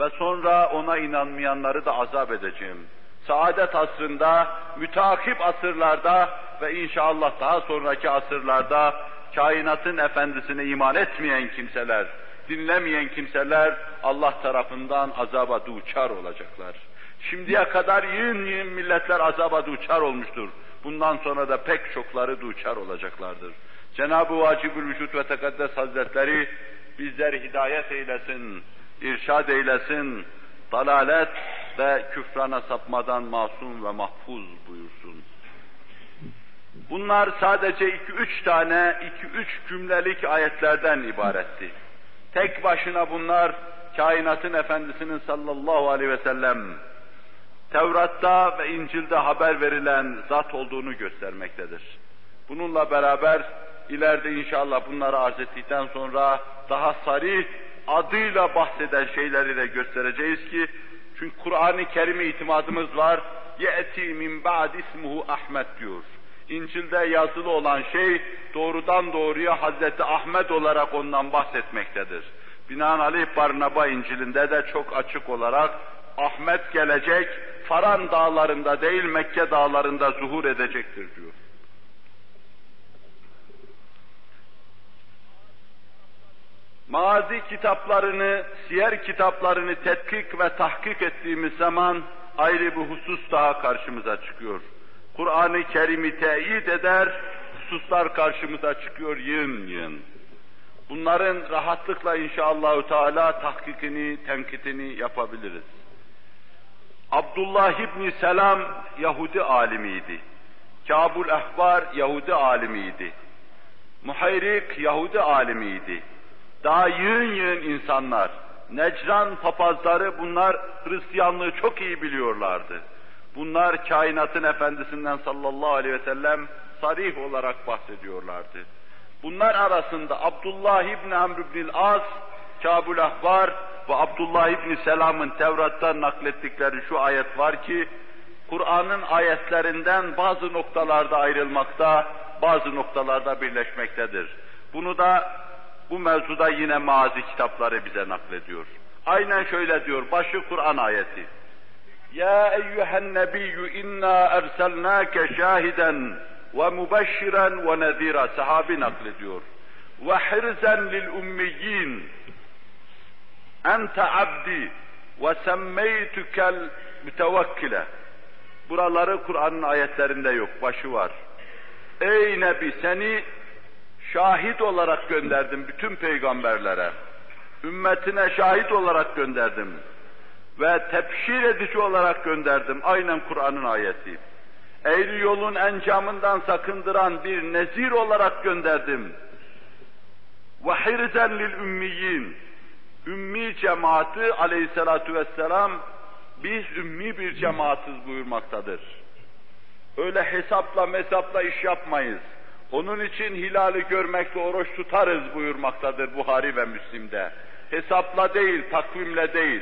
Ve sonra ona inanmayanları da azap edeceğim saadet asrında, mütakip asırlarda ve inşallah daha sonraki asırlarda kainatın efendisine iman etmeyen kimseler, dinlemeyen kimseler Allah tarafından azaba duçar olacaklar. Şimdiye kadar yığın yığın milletler azaba duçar olmuştur. Bundan sonra da pek çokları duçar olacaklardır. Cenab-ı Vacibül Vücut ve Tekaddes Hazretleri bizleri hidayet eylesin, irşad eylesin, dalalet ve küfrana sapmadan masum ve mahfuz buyursun. Bunlar sadece iki üç tane, iki üç cümlelik ayetlerden ibaretti. Tek başına bunlar kainatın efendisinin sallallahu aleyhi ve sellem Tevrat'ta ve İncil'de haber verilen zat olduğunu göstermektedir. Bununla beraber ileride inşallah bunları arz ettikten sonra daha sarih adıyla bahseden şeyleri de göstereceğiz ki çünkü Kur'an-ı Kerim'e itimadımız var. Ye'ti min ba'd ismuhu Ahmet diyor. İncil'de yazılı olan şey doğrudan doğruya Hazreti Ahmet olarak ondan bahsetmektedir. Binaenaleyh Barnaba İncil'inde de çok açık olarak Ahmet gelecek, Faran dağlarında değil Mekke dağlarında zuhur edecektir diyor. Mazi kitaplarını, siyer kitaplarını tetkik ve tahkik ettiğimiz zaman ayrı bir husus daha karşımıza çıkıyor. Kur'an-ı Kerim'i teyit eder, hususlar karşımıza çıkıyor yığın yığın. Bunların rahatlıkla inşallahü teala tahkikini, tenkitini yapabiliriz. Abdullah İbni Selam Yahudi alimiydi. Kabul Ehbar Yahudi alimiydi. Muhayrik Yahudi alimiydi. Daha yığın yığın insanlar, Necran papazları bunlar Hristiyanlığı çok iyi biliyorlardı. Bunlar kainatın efendisinden sallallahu aleyhi ve sellem sarih olarak bahsediyorlardı. Bunlar arasında Abdullah İbni Amr İbni As, Kabul Ahbar ve Abdullah İbni Selam'ın Tevrat'tan naklettikleri şu ayet var ki, Kur'an'ın ayetlerinden bazı noktalarda ayrılmakta, bazı noktalarda birleşmektedir. Bunu da bu mevzuda yine mazi kitapları bize naklediyor. Aynen şöyle diyor, başı Kur'an ayeti. Ya eyyühen nebiyyü inna erselnâke şahiden ve mübeşşiren ve nezira. Sahabi naklediyor. Ve hirzen lil ummiyyin. Ente abdi ve semmeytükel mütevekkile. Buraları Kur'an'ın ayetlerinde yok, başı var. Ey Nebi seni şahit olarak gönderdim bütün peygamberlere. Ümmetine şahit olarak gönderdim. Ve tebşir edici olarak gönderdim. Aynen Kur'an'ın ayeti. Eğri yolun encamından sakındıran bir nezir olarak gönderdim. Ve hirzen lil ümmiyin. Ümmi cemaati aleyhissalatu vesselam biz ümmi bir cemaatiz buyurmaktadır. Öyle hesapla mesapla iş yapmayız. Onun için hilali görmekle oruç tutarız buyurmaktadır Buhari ve Müslim'de. Hesapla değil, takvimle değil.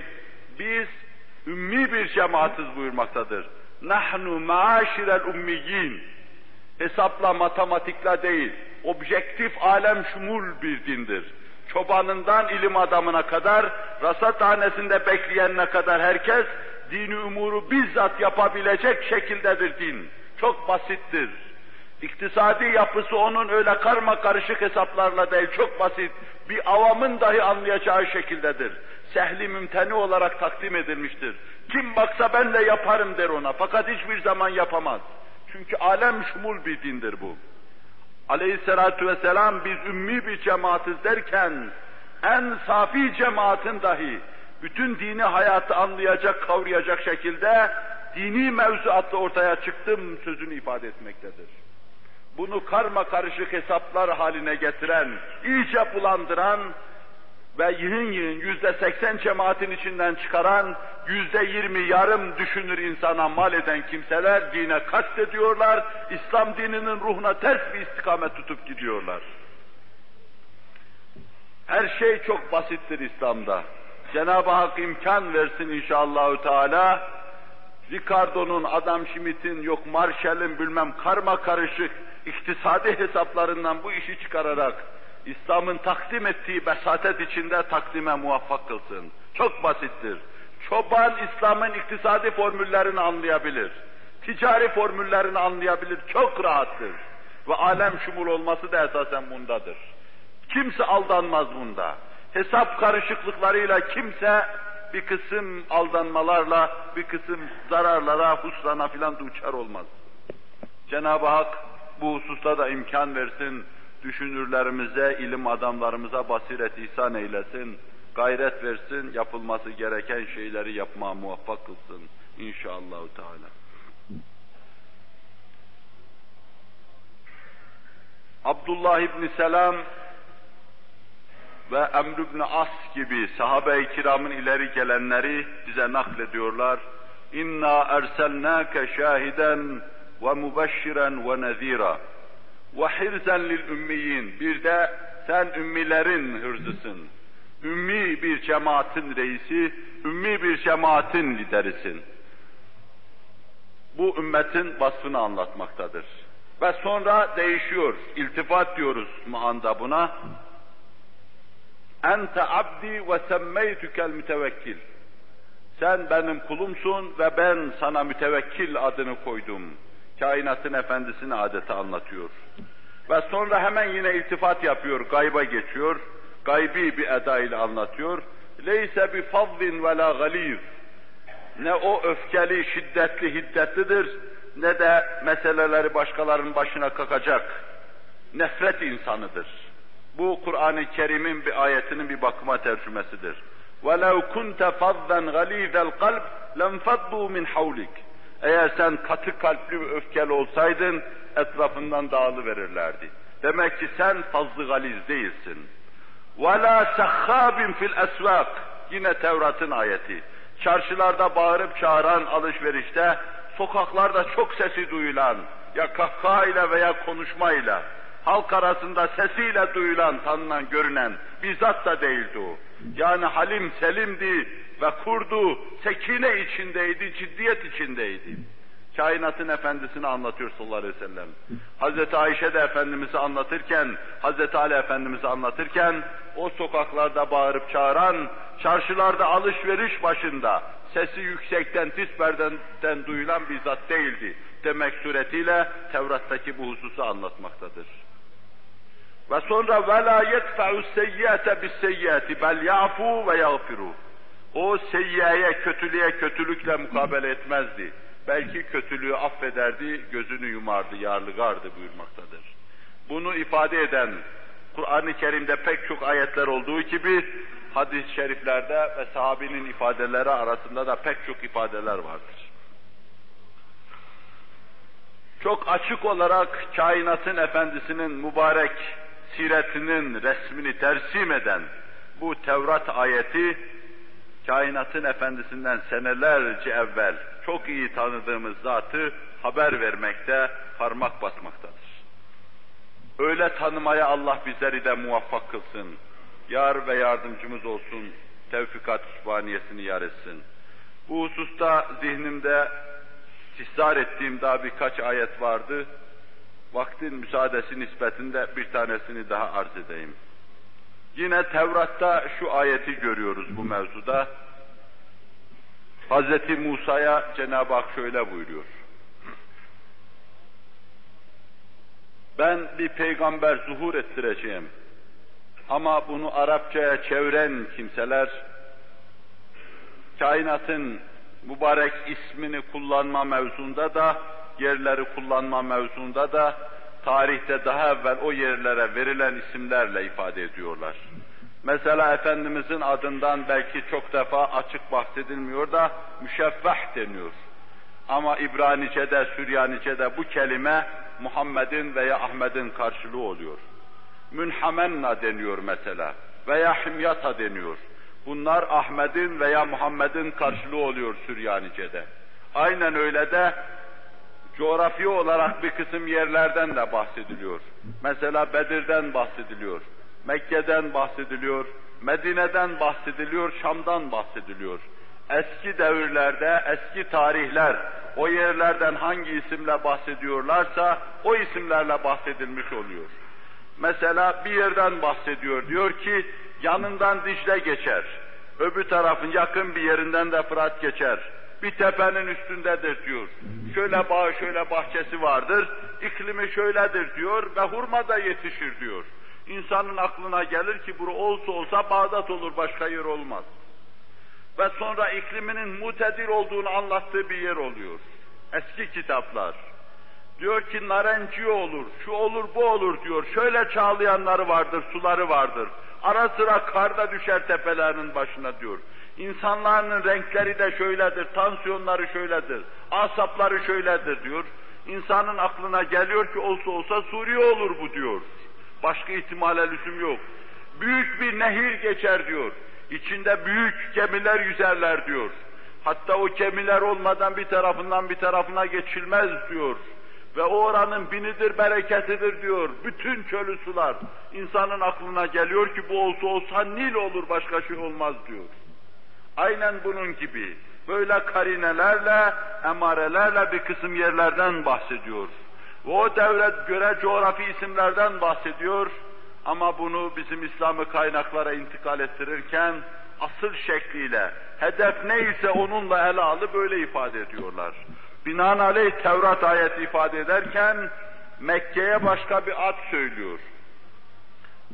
Biz ümmi bir cemaatiz buyurmaktadır. Nahnu maaşirel ummiyin. Hesapla, matematikle değil, objektif alem şumul bir dindir. Çobanından ilim adamına kadar, rasathanesinde bekleyenine kadar herkes dini umuru bizzat yapabilecek şekildedir din. Çok basittir. İktisadi yapısı onun öyle karma karışık hesaplarla değil, çok basit, bir avamın dahi anlayacağı şekildedir. Sehli mümteni olarak takdim edilmiştir. Kim baksa ben de yaparım der ona, fakat hiçbir zaman yapamaz. Çünkü alem şumul bir dindir bu. Aleyhissalatu vesselam biz ümmi bir cemaatiz derken, en safi cemaatin dahi bütün dini hayatı anlayacak, kavrayacak şekilde dini mevzuatla ortaya çıktım sözünü ifade etmektedir. Bunu karma karışık hesaplar haline getiren, iyice bulandıran ve yığın yığın yüzde seksen cemaatin içinden çıkaran, yüzde yirmi yarım düşünür insana mal eden kimseler dine kastediyorlar, İslam dininin ruhuna ters bir istikamet tutup gidiyorlar. Her şey çok basittir İslam'da. Cenab-ı Hak imkan versin inşallahü teala. Ricardo'nun, Adam Schmidt'in, yok Marshall'in bilmem karma karışık iktisadi hesaplarından bu işi çıkararak İslam'ın takdim ettiği besatet içinde takdime muvaffak kılsın. Çok basittir. Çoban İslam'ın iktisadi formüllerini anlayabilir. Ticari formüllerini anlayabilir. Çok rahattır. Ve alem şumul olması da esasen bundadır. Kimse aldanmaz bunda. Hesap karışıklıklarıyla kimse bir kısım aldanmalarla, bir kısım zararlara, husrana filan duçar olmaz. Cenab-ı Hak bu hususta da imkan versin, düşünürlerimize, ilim adamlarımıza basiret ihsan eylesin, gayret versin, yapılması gereken şeyleri yapmaya muvaffak kılsın inşallah Teala. Abdullah İbni Selam ve Emr ibn As gibi sahabe-i kiramın ileri gelenleri bize naklediyorlar. İnna erselnâke şahiden ve hirzen lil ümmiyin. Bir de sen ümmilerin hırzısın. Ümmi bir cemaatin reisi, ümmi bir cemaatin liderisin. Bu ümmetin vasfını anlatmaktadır. Ve sonra değişiyor, iltifat diyoruz muanda buna. Ente abdi ve semmeytükel mütevekkil. Sen benim kulumsun ve ben sana mütevekkil adını koydum Kainatın efendisini adeta anlatıyor. Ve sonra hemen yine iltifat yapıyor, gayba geçiyor. Gaybi bir eda ile anlatıyor. Leyse bi fadlin ve la galiz. Ne o öfkeli, şiddetli, hiddetlidir, ne de meseleleri başkalarının başına kakacak nefret insanıdır. Bu Kur'an-ı Kerim'in bir ayetinin bir bakıma tercümesidir. وَلَوْ كُنْتَ فَضًّا غَلِيذَ الْقَلْبِ لَنْفَضُّوا مِنْ حَوْلِكَ Eğer sen katı kalpli ve öfkeli olsaydın, etrafından dağılıverirlerdi. Demek ki sen fazlı galiz değilsin. وَلَا سَخَّابٍ fil esvak Yine Tevrat'ın ayeti. Çarşılarda bağırıp çağıran alışverişte sokaklarda çok sesi duyulan, ya kahkahayla veya konuşmayla, halk arasında sesiyle duyulan, tanınan, görünen bizzat da değildi o. Yani halim selimdi ve kurdu, sekine içindeydi, ciddiyet içindeydi. Kainatın efendisini anlatıyor sallallahu aleyhi ve sellem. Hazreti Ayşe de Efendimiz'i anlatırken, Hazreti Ali Efendimiz'i anlatırken, o sokaklarda bağırıp çağıran, çarşılarda alışveriş başında, sesi yüksekten, tisberden duyulan bir zat değildi. Demek suretiyle Tevrat'taki bu hususu anlatmaktadır. Ve sonra وَلَا يَدْفَعُ السَّيِّئَةَ بِالسَّيِّئَةِ بَلْ يَعْفُوا وَيَغْفِرُوا o seyyiyeye, kötülüğe kötülükle mukabele etmezdi. Belki kötülüğü affederdi, gözünü yumardı, yarlıgardı buyurmaktadır. Bunu ifade eden Kur'an-ı Kerim'de pek çok ayetler olduğu gibi hadis-i şeriflerde ve sahabinin ifadeleri arasında da pek çok ifadeler vardır. Çok açık olarak kainatın efendisinin mübarek siretinin resmini tersim eden bu Tevrat ayeti kainatın efendisinden senelerce evvel çok iyi tanıdığımız zatı haber vermekte, parmak basmaktadır. Öyle tanımaya Allah bizleri de muvaffak kılsın. Yar ve yardımcımız olsun. Tevfikat kütüphaniyesini yar etsin. Bu hususta zihnimde istihzar ettiğim daha birkaç ayet vardı. Vaktin müsaadesi nispetinde bir tanesini daha arz edeyim. Yine Tevrat'ta şu ayeti görüyoruz bu mevzuda. Hz. Musa'ya Cenab-ı Hak şöyle buyuruyor. Ben bir peygamber zuhur ettireceğim. Ama bunu Arapçaya çeviren kimseler, kainatın mübarek ismini kullanma mevzunda da, yerleri kullanma mevzunda da, tarihte daha evvel o yerlere verilen isimlerle ifade ediyorlar. Mesela Efendimizin adından belki çok defa açık bahsedilmiyor da müşeffeh deniyor. Ama İbranice'de, Süryanice'de bu kelime Muhammed'in veya Ahmet'in karşılığı oluyor. Münhamenna deniyor mesela veya himyata deniyor. Bunlar Ahmet'in veya Muhammed'in karşılığı oluyor Süryanice'de. Aynen öyle de coğrafi olarak bir kısım yerlerden de bahsediliyor. Mesela Bedir'den bahsediliyor. Mekke'den bahsediliyor, Medine'den bahsediliyor, Şam'dan bahsediliyor. Eski devirlerde, eski tarihler o yerlerden hangi isimle bahsediyorlarsa o isimlerle bahsedilmiş oluyor. Mesela bir yerden bahsediyor, diyor ki yanından Dicle geçer, öbür tarafın yakın bir yerinden de Fırat geçer, bir tepenin üstündedir diyor. Şöyle bağ, şöyle bahçesi vardır, iklimi şöyledir diyor ve hurma da yetişir diyor. İnsanın aklına gelir ki bura olsa olsa Bağdat olur, başka yer olmaz. Ve sonra ikliminin mutedir olduğunu anlattığı bir yer oluyor. Eski kitaplar. Diyor ki narenci olur, şu olur bu olur diyor. Şöyle çağlayanları vardır, suları vardır. Ara sıra karda düşer tepelerinin başına diyor. İnsanların renkleri de şöyledir, tansiyonları şöyledir, asapları şöyledir diyor. İnsanın aklına geliyor ki olsa olsa Suriye olur bu diyor. Başka ihtimale lüzum yok. Büyük bir nehir geçer diyor. İçinde büyük gemiler yüzerler diyor. Hatta o gemiler olmadan bir tarafından bir tarafına geçilmez diyor. Ve o oranın binidir, bereketidir diyor. Bütün çölü sular. insanın aklına geliyor ki bu olsa olsa Nil olur, başka şey olmaz diyor. Aynen bunun gibi. Böyle karinelerle, emarelerle bir kısım yerlerden bahsediyor. Ve o devlet göre coğrafi isimlerden bahsediyor ama bunu bizim İslami kaynaklara intikal ettirirken asıl şekliyle, hedef neyse onunla ele alıp böyle ifade ediyorlar. Binaenaleyh Tevrat ayeti ifade ederken Mekke'ye başka bir ad söylüyor.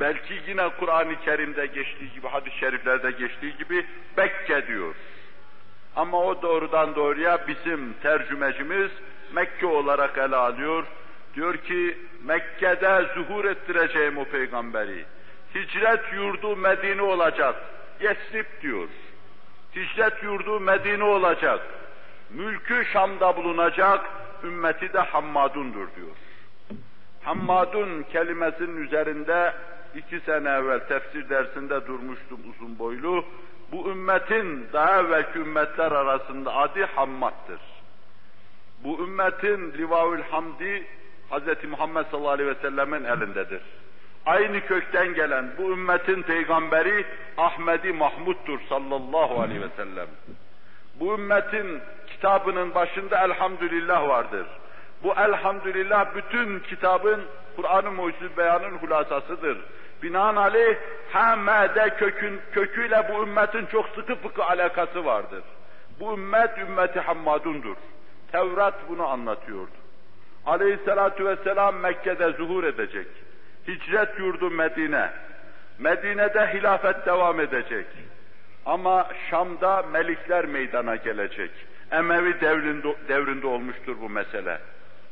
Belki yine Kur'an-ı Kerim'de geçtiği gibi, hadis-i şeriflerde geçtiği gibi Bekke diyor. Ama o doğrudan doğruya bizim tercümecimiz Mekke olarak ele alıyor. Diyor ki Mekke'de zuhur ettireceğim o peygamberi. Hicret yurdu Medine olacak. Yesrib diyor. Hicret yurdu Medine olacak. Mülkü Şam'da bulunacak. Ümmeti de Hammadundur diyor. Hammadun kelimesinin üzerinde iki sene evvel tefsir dersinde durmuştum uzun boylu. Bu ümmetin daha evvelki ümmetler arasında adı Hammad'dır. Bu ümmetin livaül hamdi Hz. Muhammed sallallahu aleyhi ve sellemin elindedir. Aynı kökten gelen bu ümmetin peygamberi Ahmedi Mahmud'dur sallallahu aleyhi ve sellem. Bu ümmetin kitabının başında elhamdülillah vardır. Bu elhamdülillah bütün kitabın Kur'an-ı Mucizül Beyan'ın hulasasıdır. Binaenaleyh hamede kökün, köküyle bu ümmetin çok sıkı fıkı alakası vardır. Bu ümmet ümmeti Hammadundur. Tevrat bunu anlatıyordu. Aleyhissalatu vesselam Mekke'de zuhur edecek. Hicret yurdu Medine. Medine'de hilafet devam edecek. Ama Şam'da melikler meydana gelecek. Emevi devrinde, devrinde olmuştur bu mesele.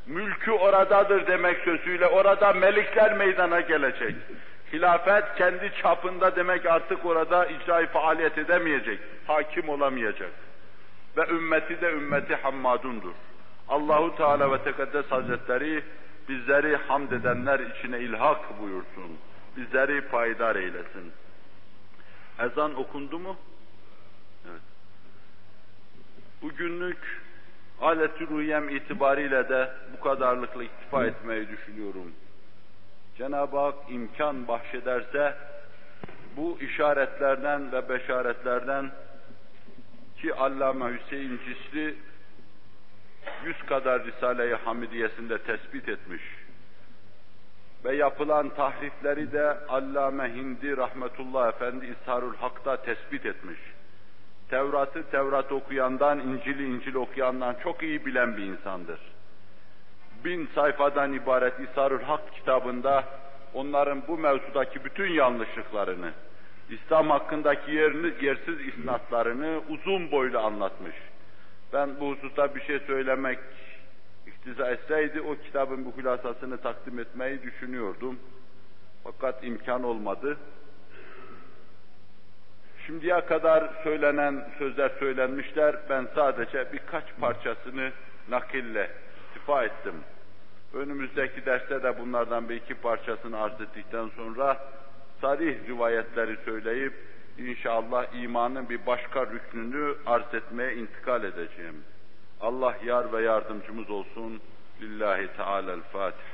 Mülkü oradadır demek sözüyle orada melikler meydana gelecek. Hilafet kendi çapında demek artık orada icra faaliyet edemeyecek, hakim olamayacak. Ve ümmeti de ümmeti Hammadundur. Allahu Teala ve Tekaddes Hazretleri bizleri hamd edenler içine ilhak buyursun. Bizleri payidar eylesin. Ezan okundu mu? Evet. Bugünlük alet-i ruhiyem itibariyle de bu kadarlıkla iktifa etmeyi düşünüyorum. Cenab-ı Hak imkan bahşederse bu işaretlerden ve beşaretlerden ki Allame Hüseyin Cisri yüz kadar Risale-i Hamidiyesinde tespit etmiş ve yapılan tahrifleri de Allame Hindi Rahmetullah Efendi İsharul Hak'ta tespit etmiş. Tevrat'ı Tevrat okuyandan, İncil'i İncil okuyandan çok iyi bilen bir insandır. Bin sayfadan ibaret İsharul Hak kitabında onların bu mevzudaki bütün yanlışlıklarını, İslam hakkındaki yerini, yersiz isnatlarını uzun boylu anlatmış. Ben bu hususta bir şey söylemek iktiza etseydi o kitabın bu hülasasını takdim etmeyi düşünüyordum. Fakat imkan olmadı. Şimdiye kadar söylenen sözler söylenmişler. Ben sadece birkaç parçasını nakille istifa ettim. Önümüzdeki derste de bunlardan bir iki parçasını arz ettikten sonra sarih rivayetleri söyleyip inşallah imanın bir başka rüknünü arz etmeye intikal edeceğim. Allah yar ve yardımcımız olsun. Lillahi Teala'l-Fatiha.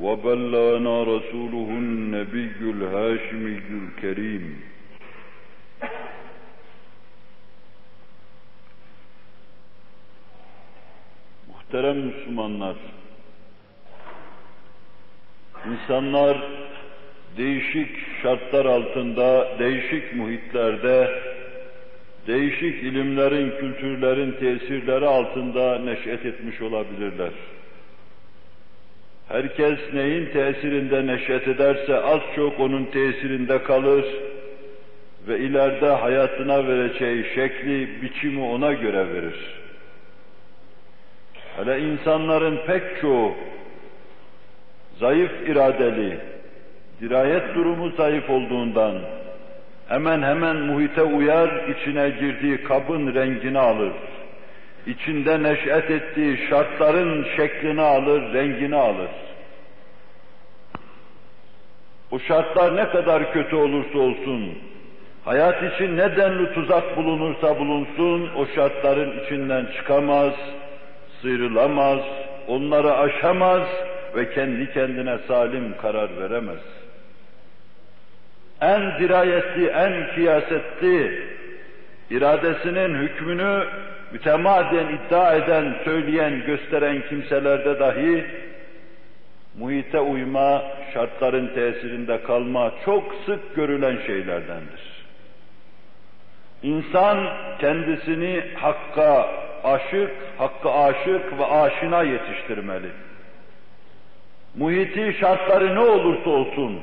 وبلغنا رسوله النبي الهاشمي الكريم Muhterem Müslümanlar, insanlar değişik şartlar altında, değişik muhitlerde, değişik ilimlerin, kültürlerin tesirleri altında neş'et etmiş olabilirler. Herkes neyin tesirinde neşet ederse az çok onun tesirinde kalır ve ileride hayatına vereceği şekli, biçimi ona göre verir. Hele insanların pek çoğu zayıf iradeli, dirayet durumu zayıf olduğundan hemen hemen muhite uyar, içine girdiği kabın rengini alır içinde neş'et ettiği şartların şeklini alır, rengini alır. Bu şartlar ne kadar kötü olursa olsun, hayat için ne denli tuzak bulunursa bulunsun, o şartların içinden çıkamaz, sıyrılamaz, onları aşamaz ve kendi kendine salim karar veremez. En dirayetli, en kiyasetli, iradesinin hükmünü mütemadiyen iddia eden, söyleyen, gösteren kimselerde dahi muhite uyma, şartların tesirinde kalma çok sık görülen şeylerdendir. İnsan kendisini hakka aşık, hakka aşık ve aşina yetiştirmeli. Muhiti şartları ne olursa olsun,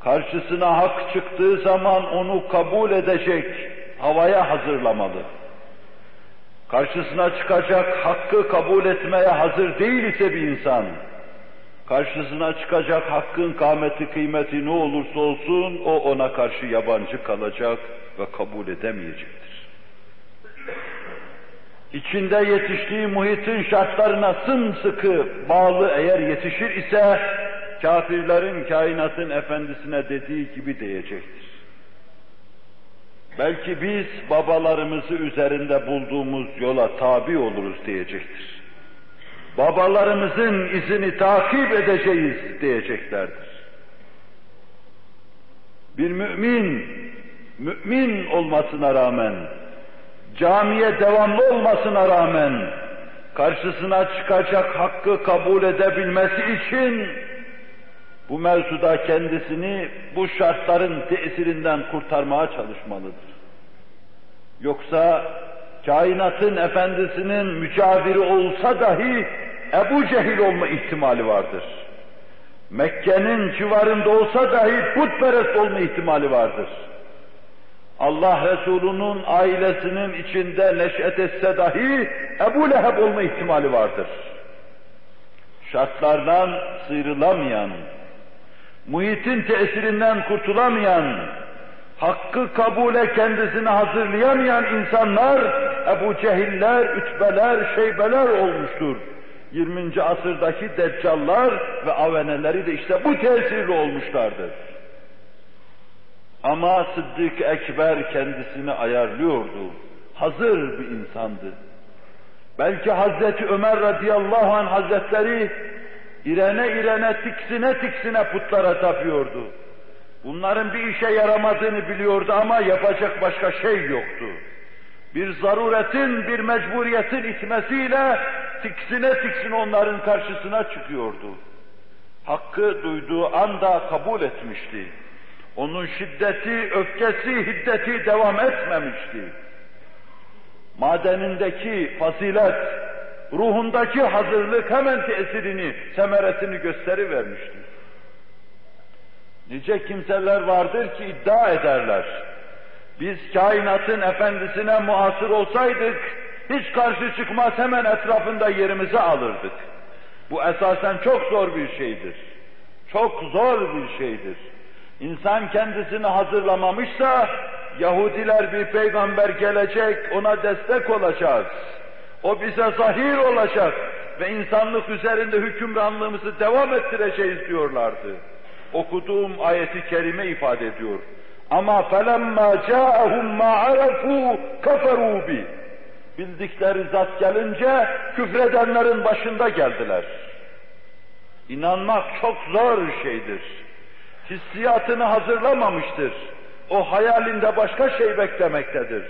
karşısına hak çıktığı zaman onu kabul edecek havaya hazırlamalı karşısına çıkacak hakkı kabul etmeye hazır değil ise bir insan, karşısına çıkacak hakkın kâmeti kıymeti ne olursa olsun o ona karşı yabancı kalacak ve kabul edemeyecektir. İçinde yetiştiği muhitin şartlarına sımsıkı bağlı eğer yetişir ise kafirlerin kainatın efendisine dediği gibi diyecektir. Belki biz babalarımızı üzerinde bulduğumuz yola tabi oluruz diyecektir. Babalarımızın izini takip edeceğiz diyeceklerdir. Bir mümin, mümin olmasına rağmen, camiye devamlı olmasına rağmen, karşısına çıkacak hakkı kabul edebilmesi için bu mevzuda kendisini bu şartların tesirinden kurtarmaya çalışmalıdır. Yoksa kainatın efendisinin mücaviri olsa dahi Ebu Cehil olma ihtimali vardır. Mekke'nin civarında olsa dahi putperest olma ihtimali vardır. Allah Resulü'nün ailesinin içinde neşet etse dahi Ebu Leheb olma ihtimali vardır. Şartlardan sıyrılamayan, muhitin tesirinden kurtulamayan, hakkı kabule kendisini hazırlayamayan insanlar, Ebu Cehiller, Ütbeler, Şeybeler olmuştur. 20. asırdaki deccallar ve aveneleri de işte bu tesirli olmuşlardır. Ama Sıddık Ekber kendisini ayarlıyordu. Hazır bir insandı. Belki Hazreti Ömer radıyallahu anh hazretleri irene irene tiksine tiksine putlara tapıyordu. Bunların bir işe yaramadığını biliyordu ama yapacak başka şey yoktu. Bir zaruretin, bir mecburiyetin itmesiyle tiksine tiksine onların karşısına çıkıyordu. Hakkı duyduğu anda kabul etmişti. Onun şiddeti, öfkesi, hiddeti devam etmemişti. Madenindeki fazilet, ruhundaki hazırlık hemen tesirini, semeresini gösterivermişti. Nice kimseler vardır ki iddia ederler. Biz kainatın efendisine muasır olsaydık, hiç karşı çıkmaz hemen etrafında yerimizi alırdık. Bu esasen çok zor bir şeydir. Çok zor bir şeydir. İnsan kendisini hazırlamamışsa, Yahudiler bir peygamber gelecek, ona destek olacağız. O bize zahir olacak ve insanlık üzerinde hükümranlığımızı devam ettireceğiz diyorlardı. Okuduğum ayeti kerime ifade ediyor. Ama فَلَمَّا جَاءَهُمْ مَا عَرَفُوا كَفَرُوا بِهِ Bildikleri zat gelince küfredenlerin başında geldiler. İnanmak çok zor şeydir. Hissiyatını hazırlamamıştır. O hayalinde başka şey beklemektedir.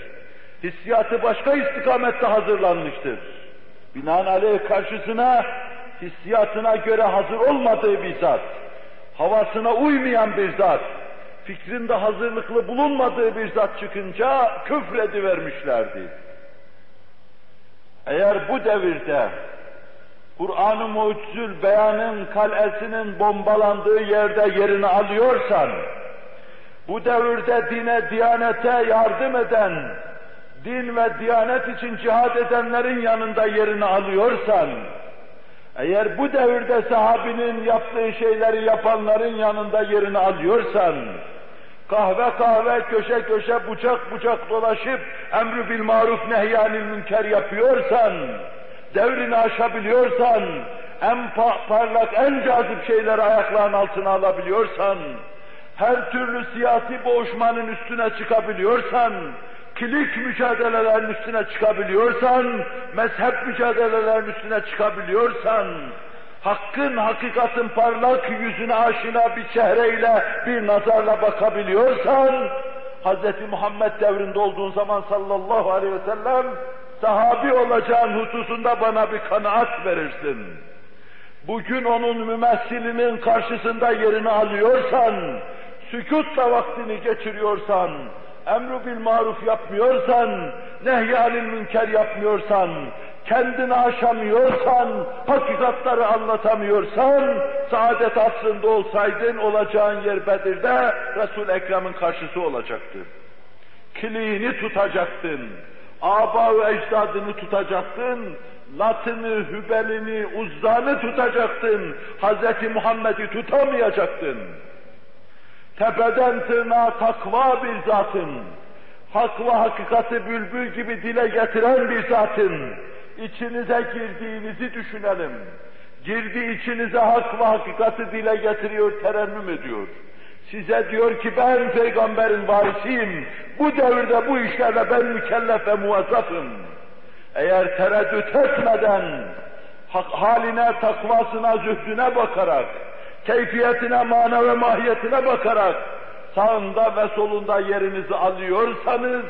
Hissiyatı başka istikamette hazırlanmıştır. Binaenaleyh karşısına hissiyatına göre hazır olmadığı bir zat, havasına uymayan bir zat, fikrinde hazırlıklı bulunmadığı bir zat çıkınca küfredivermişlerdi. Eğer bu devirde Kur'an-ı Mucizül Beyan'ın kalesinin bombalandığı yerde yerini alıyorsan, bu devirde dine, diyanete yardım eden, din ve diyanet için cihad edenlerin yanında yerini alıyorsan, eğer bu devirde sahabinin yaptığı şeyleri yapanların yanında yerini alıyorsan, kahve kahve, köşe köşe, bucak bucak dolaşıp emri bil maruf nehyanil münker yapıyorsan, devrini aşabiliyorsan, en parlak, en cazip şeyleri ayaklarının altına alabiliyorsan, her türlü siyasi boğuşmanın üstüne çıkabiliyorsan, kilik mücadelelerin üstüne çıkabiliyorsan, mezhep mücadelelerinin üstüne çıkabiliyorsan, hakkın, hakikatin parlak yüzüne aşina bir çehreyle, bir nazarla bakabiliyorsan, Hz. Muhammed devrinde olduğun zaman sallallahu aleyhi ve sellem, sahabi olacağın hususunda bana bir kanaat verirsin. Bugün onun mümessilinin karşısında yerini alıyorsan, sükutla vaktini geçiriyorsan, emru bil maruf yapmıyorsan, nehyanil münker yapmıyorsan, kendini aşamıyorsan, hakikatları anlatamıyorsan, saadet asrında olsaydın olacağın yer Bedir'de Resul-i Ekrem'in karşısı olacaktı. Kiliğini tutacaktın, aba ve ecdadını tutacaktın, Latını, Hübelini, Uzzan'ı tutacaktın, Hz. Muhammed'i tutamayacaktın. Tepeden tırnağa takva bir zatın, hak ve hakikati bülbül gibi dile getiren bir zatın, içinize girdiğinizi düşünelim. Girdi içinize hak ve hakikati dile getiriyor, terennüm ediyor. Size diyor ki ben peygamberin varisiyim, bu devirde bu işlerle ben mükellef ve muvazzafım. Eğer tereddüt etmeden, haline, takvasına, zühdüne bakarak, keyfiyetine, mana ve mahiyetine bakarak, sağında ve solunda yerinizi alıyorsanız,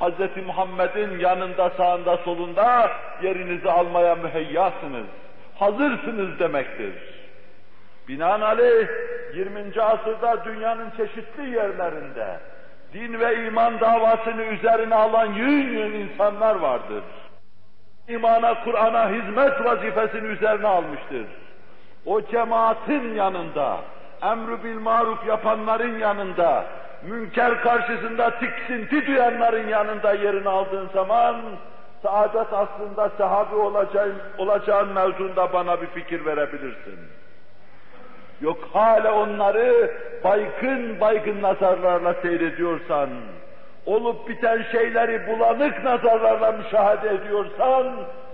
Hz. Muhammed'in yanında, sağında, solunda yerinizi almaya müheyyasınız. Hazırsınız demektir. Binaenaleyh 20. asırda dünyanın çeşitli yerlerinde din ve iman davasını üzerine alan yün yün insanlar vardır. İmana, Kur'an'a hizmet vazifesini üzerine almıştır. O cemaatin yanında, emru bil maruf yapanların yanında, münker karşısında tiksinti duyanların yanında yerini aldığın zaman, saadet aslında sahabi olacağın, olacağın mevzunda bana bir fikir verebilirsin. Yok hala onları baygın baygın nazarlarla seyrediyorsan, olup biten şeyleri bulanık nazarlarla müşahede ediyorsan,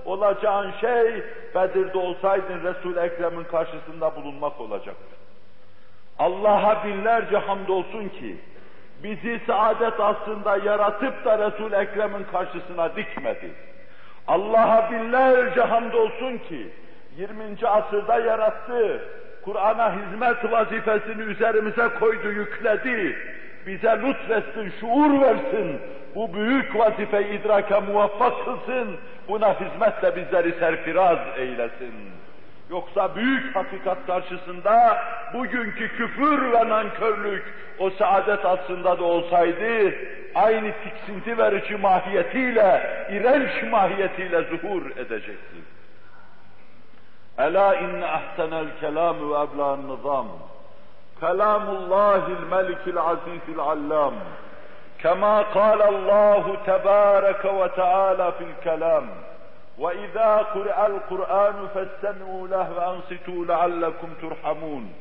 olacağın şey Bedir'de olsaydın Resul-i Ekrem'in karşısında bulunmak olacaktı. Allah'a binlerce hamdolsun ki, bizi saadet aslında yaratıp da Resul-i Ekrem'in karşısına dikmedi. Allah'a binlerce hamdolsun ki, 20. asırda yarattı, Kur'an'a hizmet vazifesini üzerimize koydu, yükledi. Bize lütfetsin, şuur versin. Bu büyük vazifeyi idraka muvaffak kılsın. Buna hizmetle bizleri serfiraz eylesin. Yoksa büyük hakikat karşısında bugünkü küfür ve nankörlük o saadet aslında da olsaydı aynı tiksinti verici mahiyetiyle, iğrenç mahiyetiyle zuhur edecekti. Ela inne ahsenel kelam ve ebla'n nizam. Kelamullahil melikil azizil allam. كما قال الله تبارك وتعالى في الكلام وإذا قرأ القرآن فاستمعوا له وأنصتوا لعلكم ترحمون.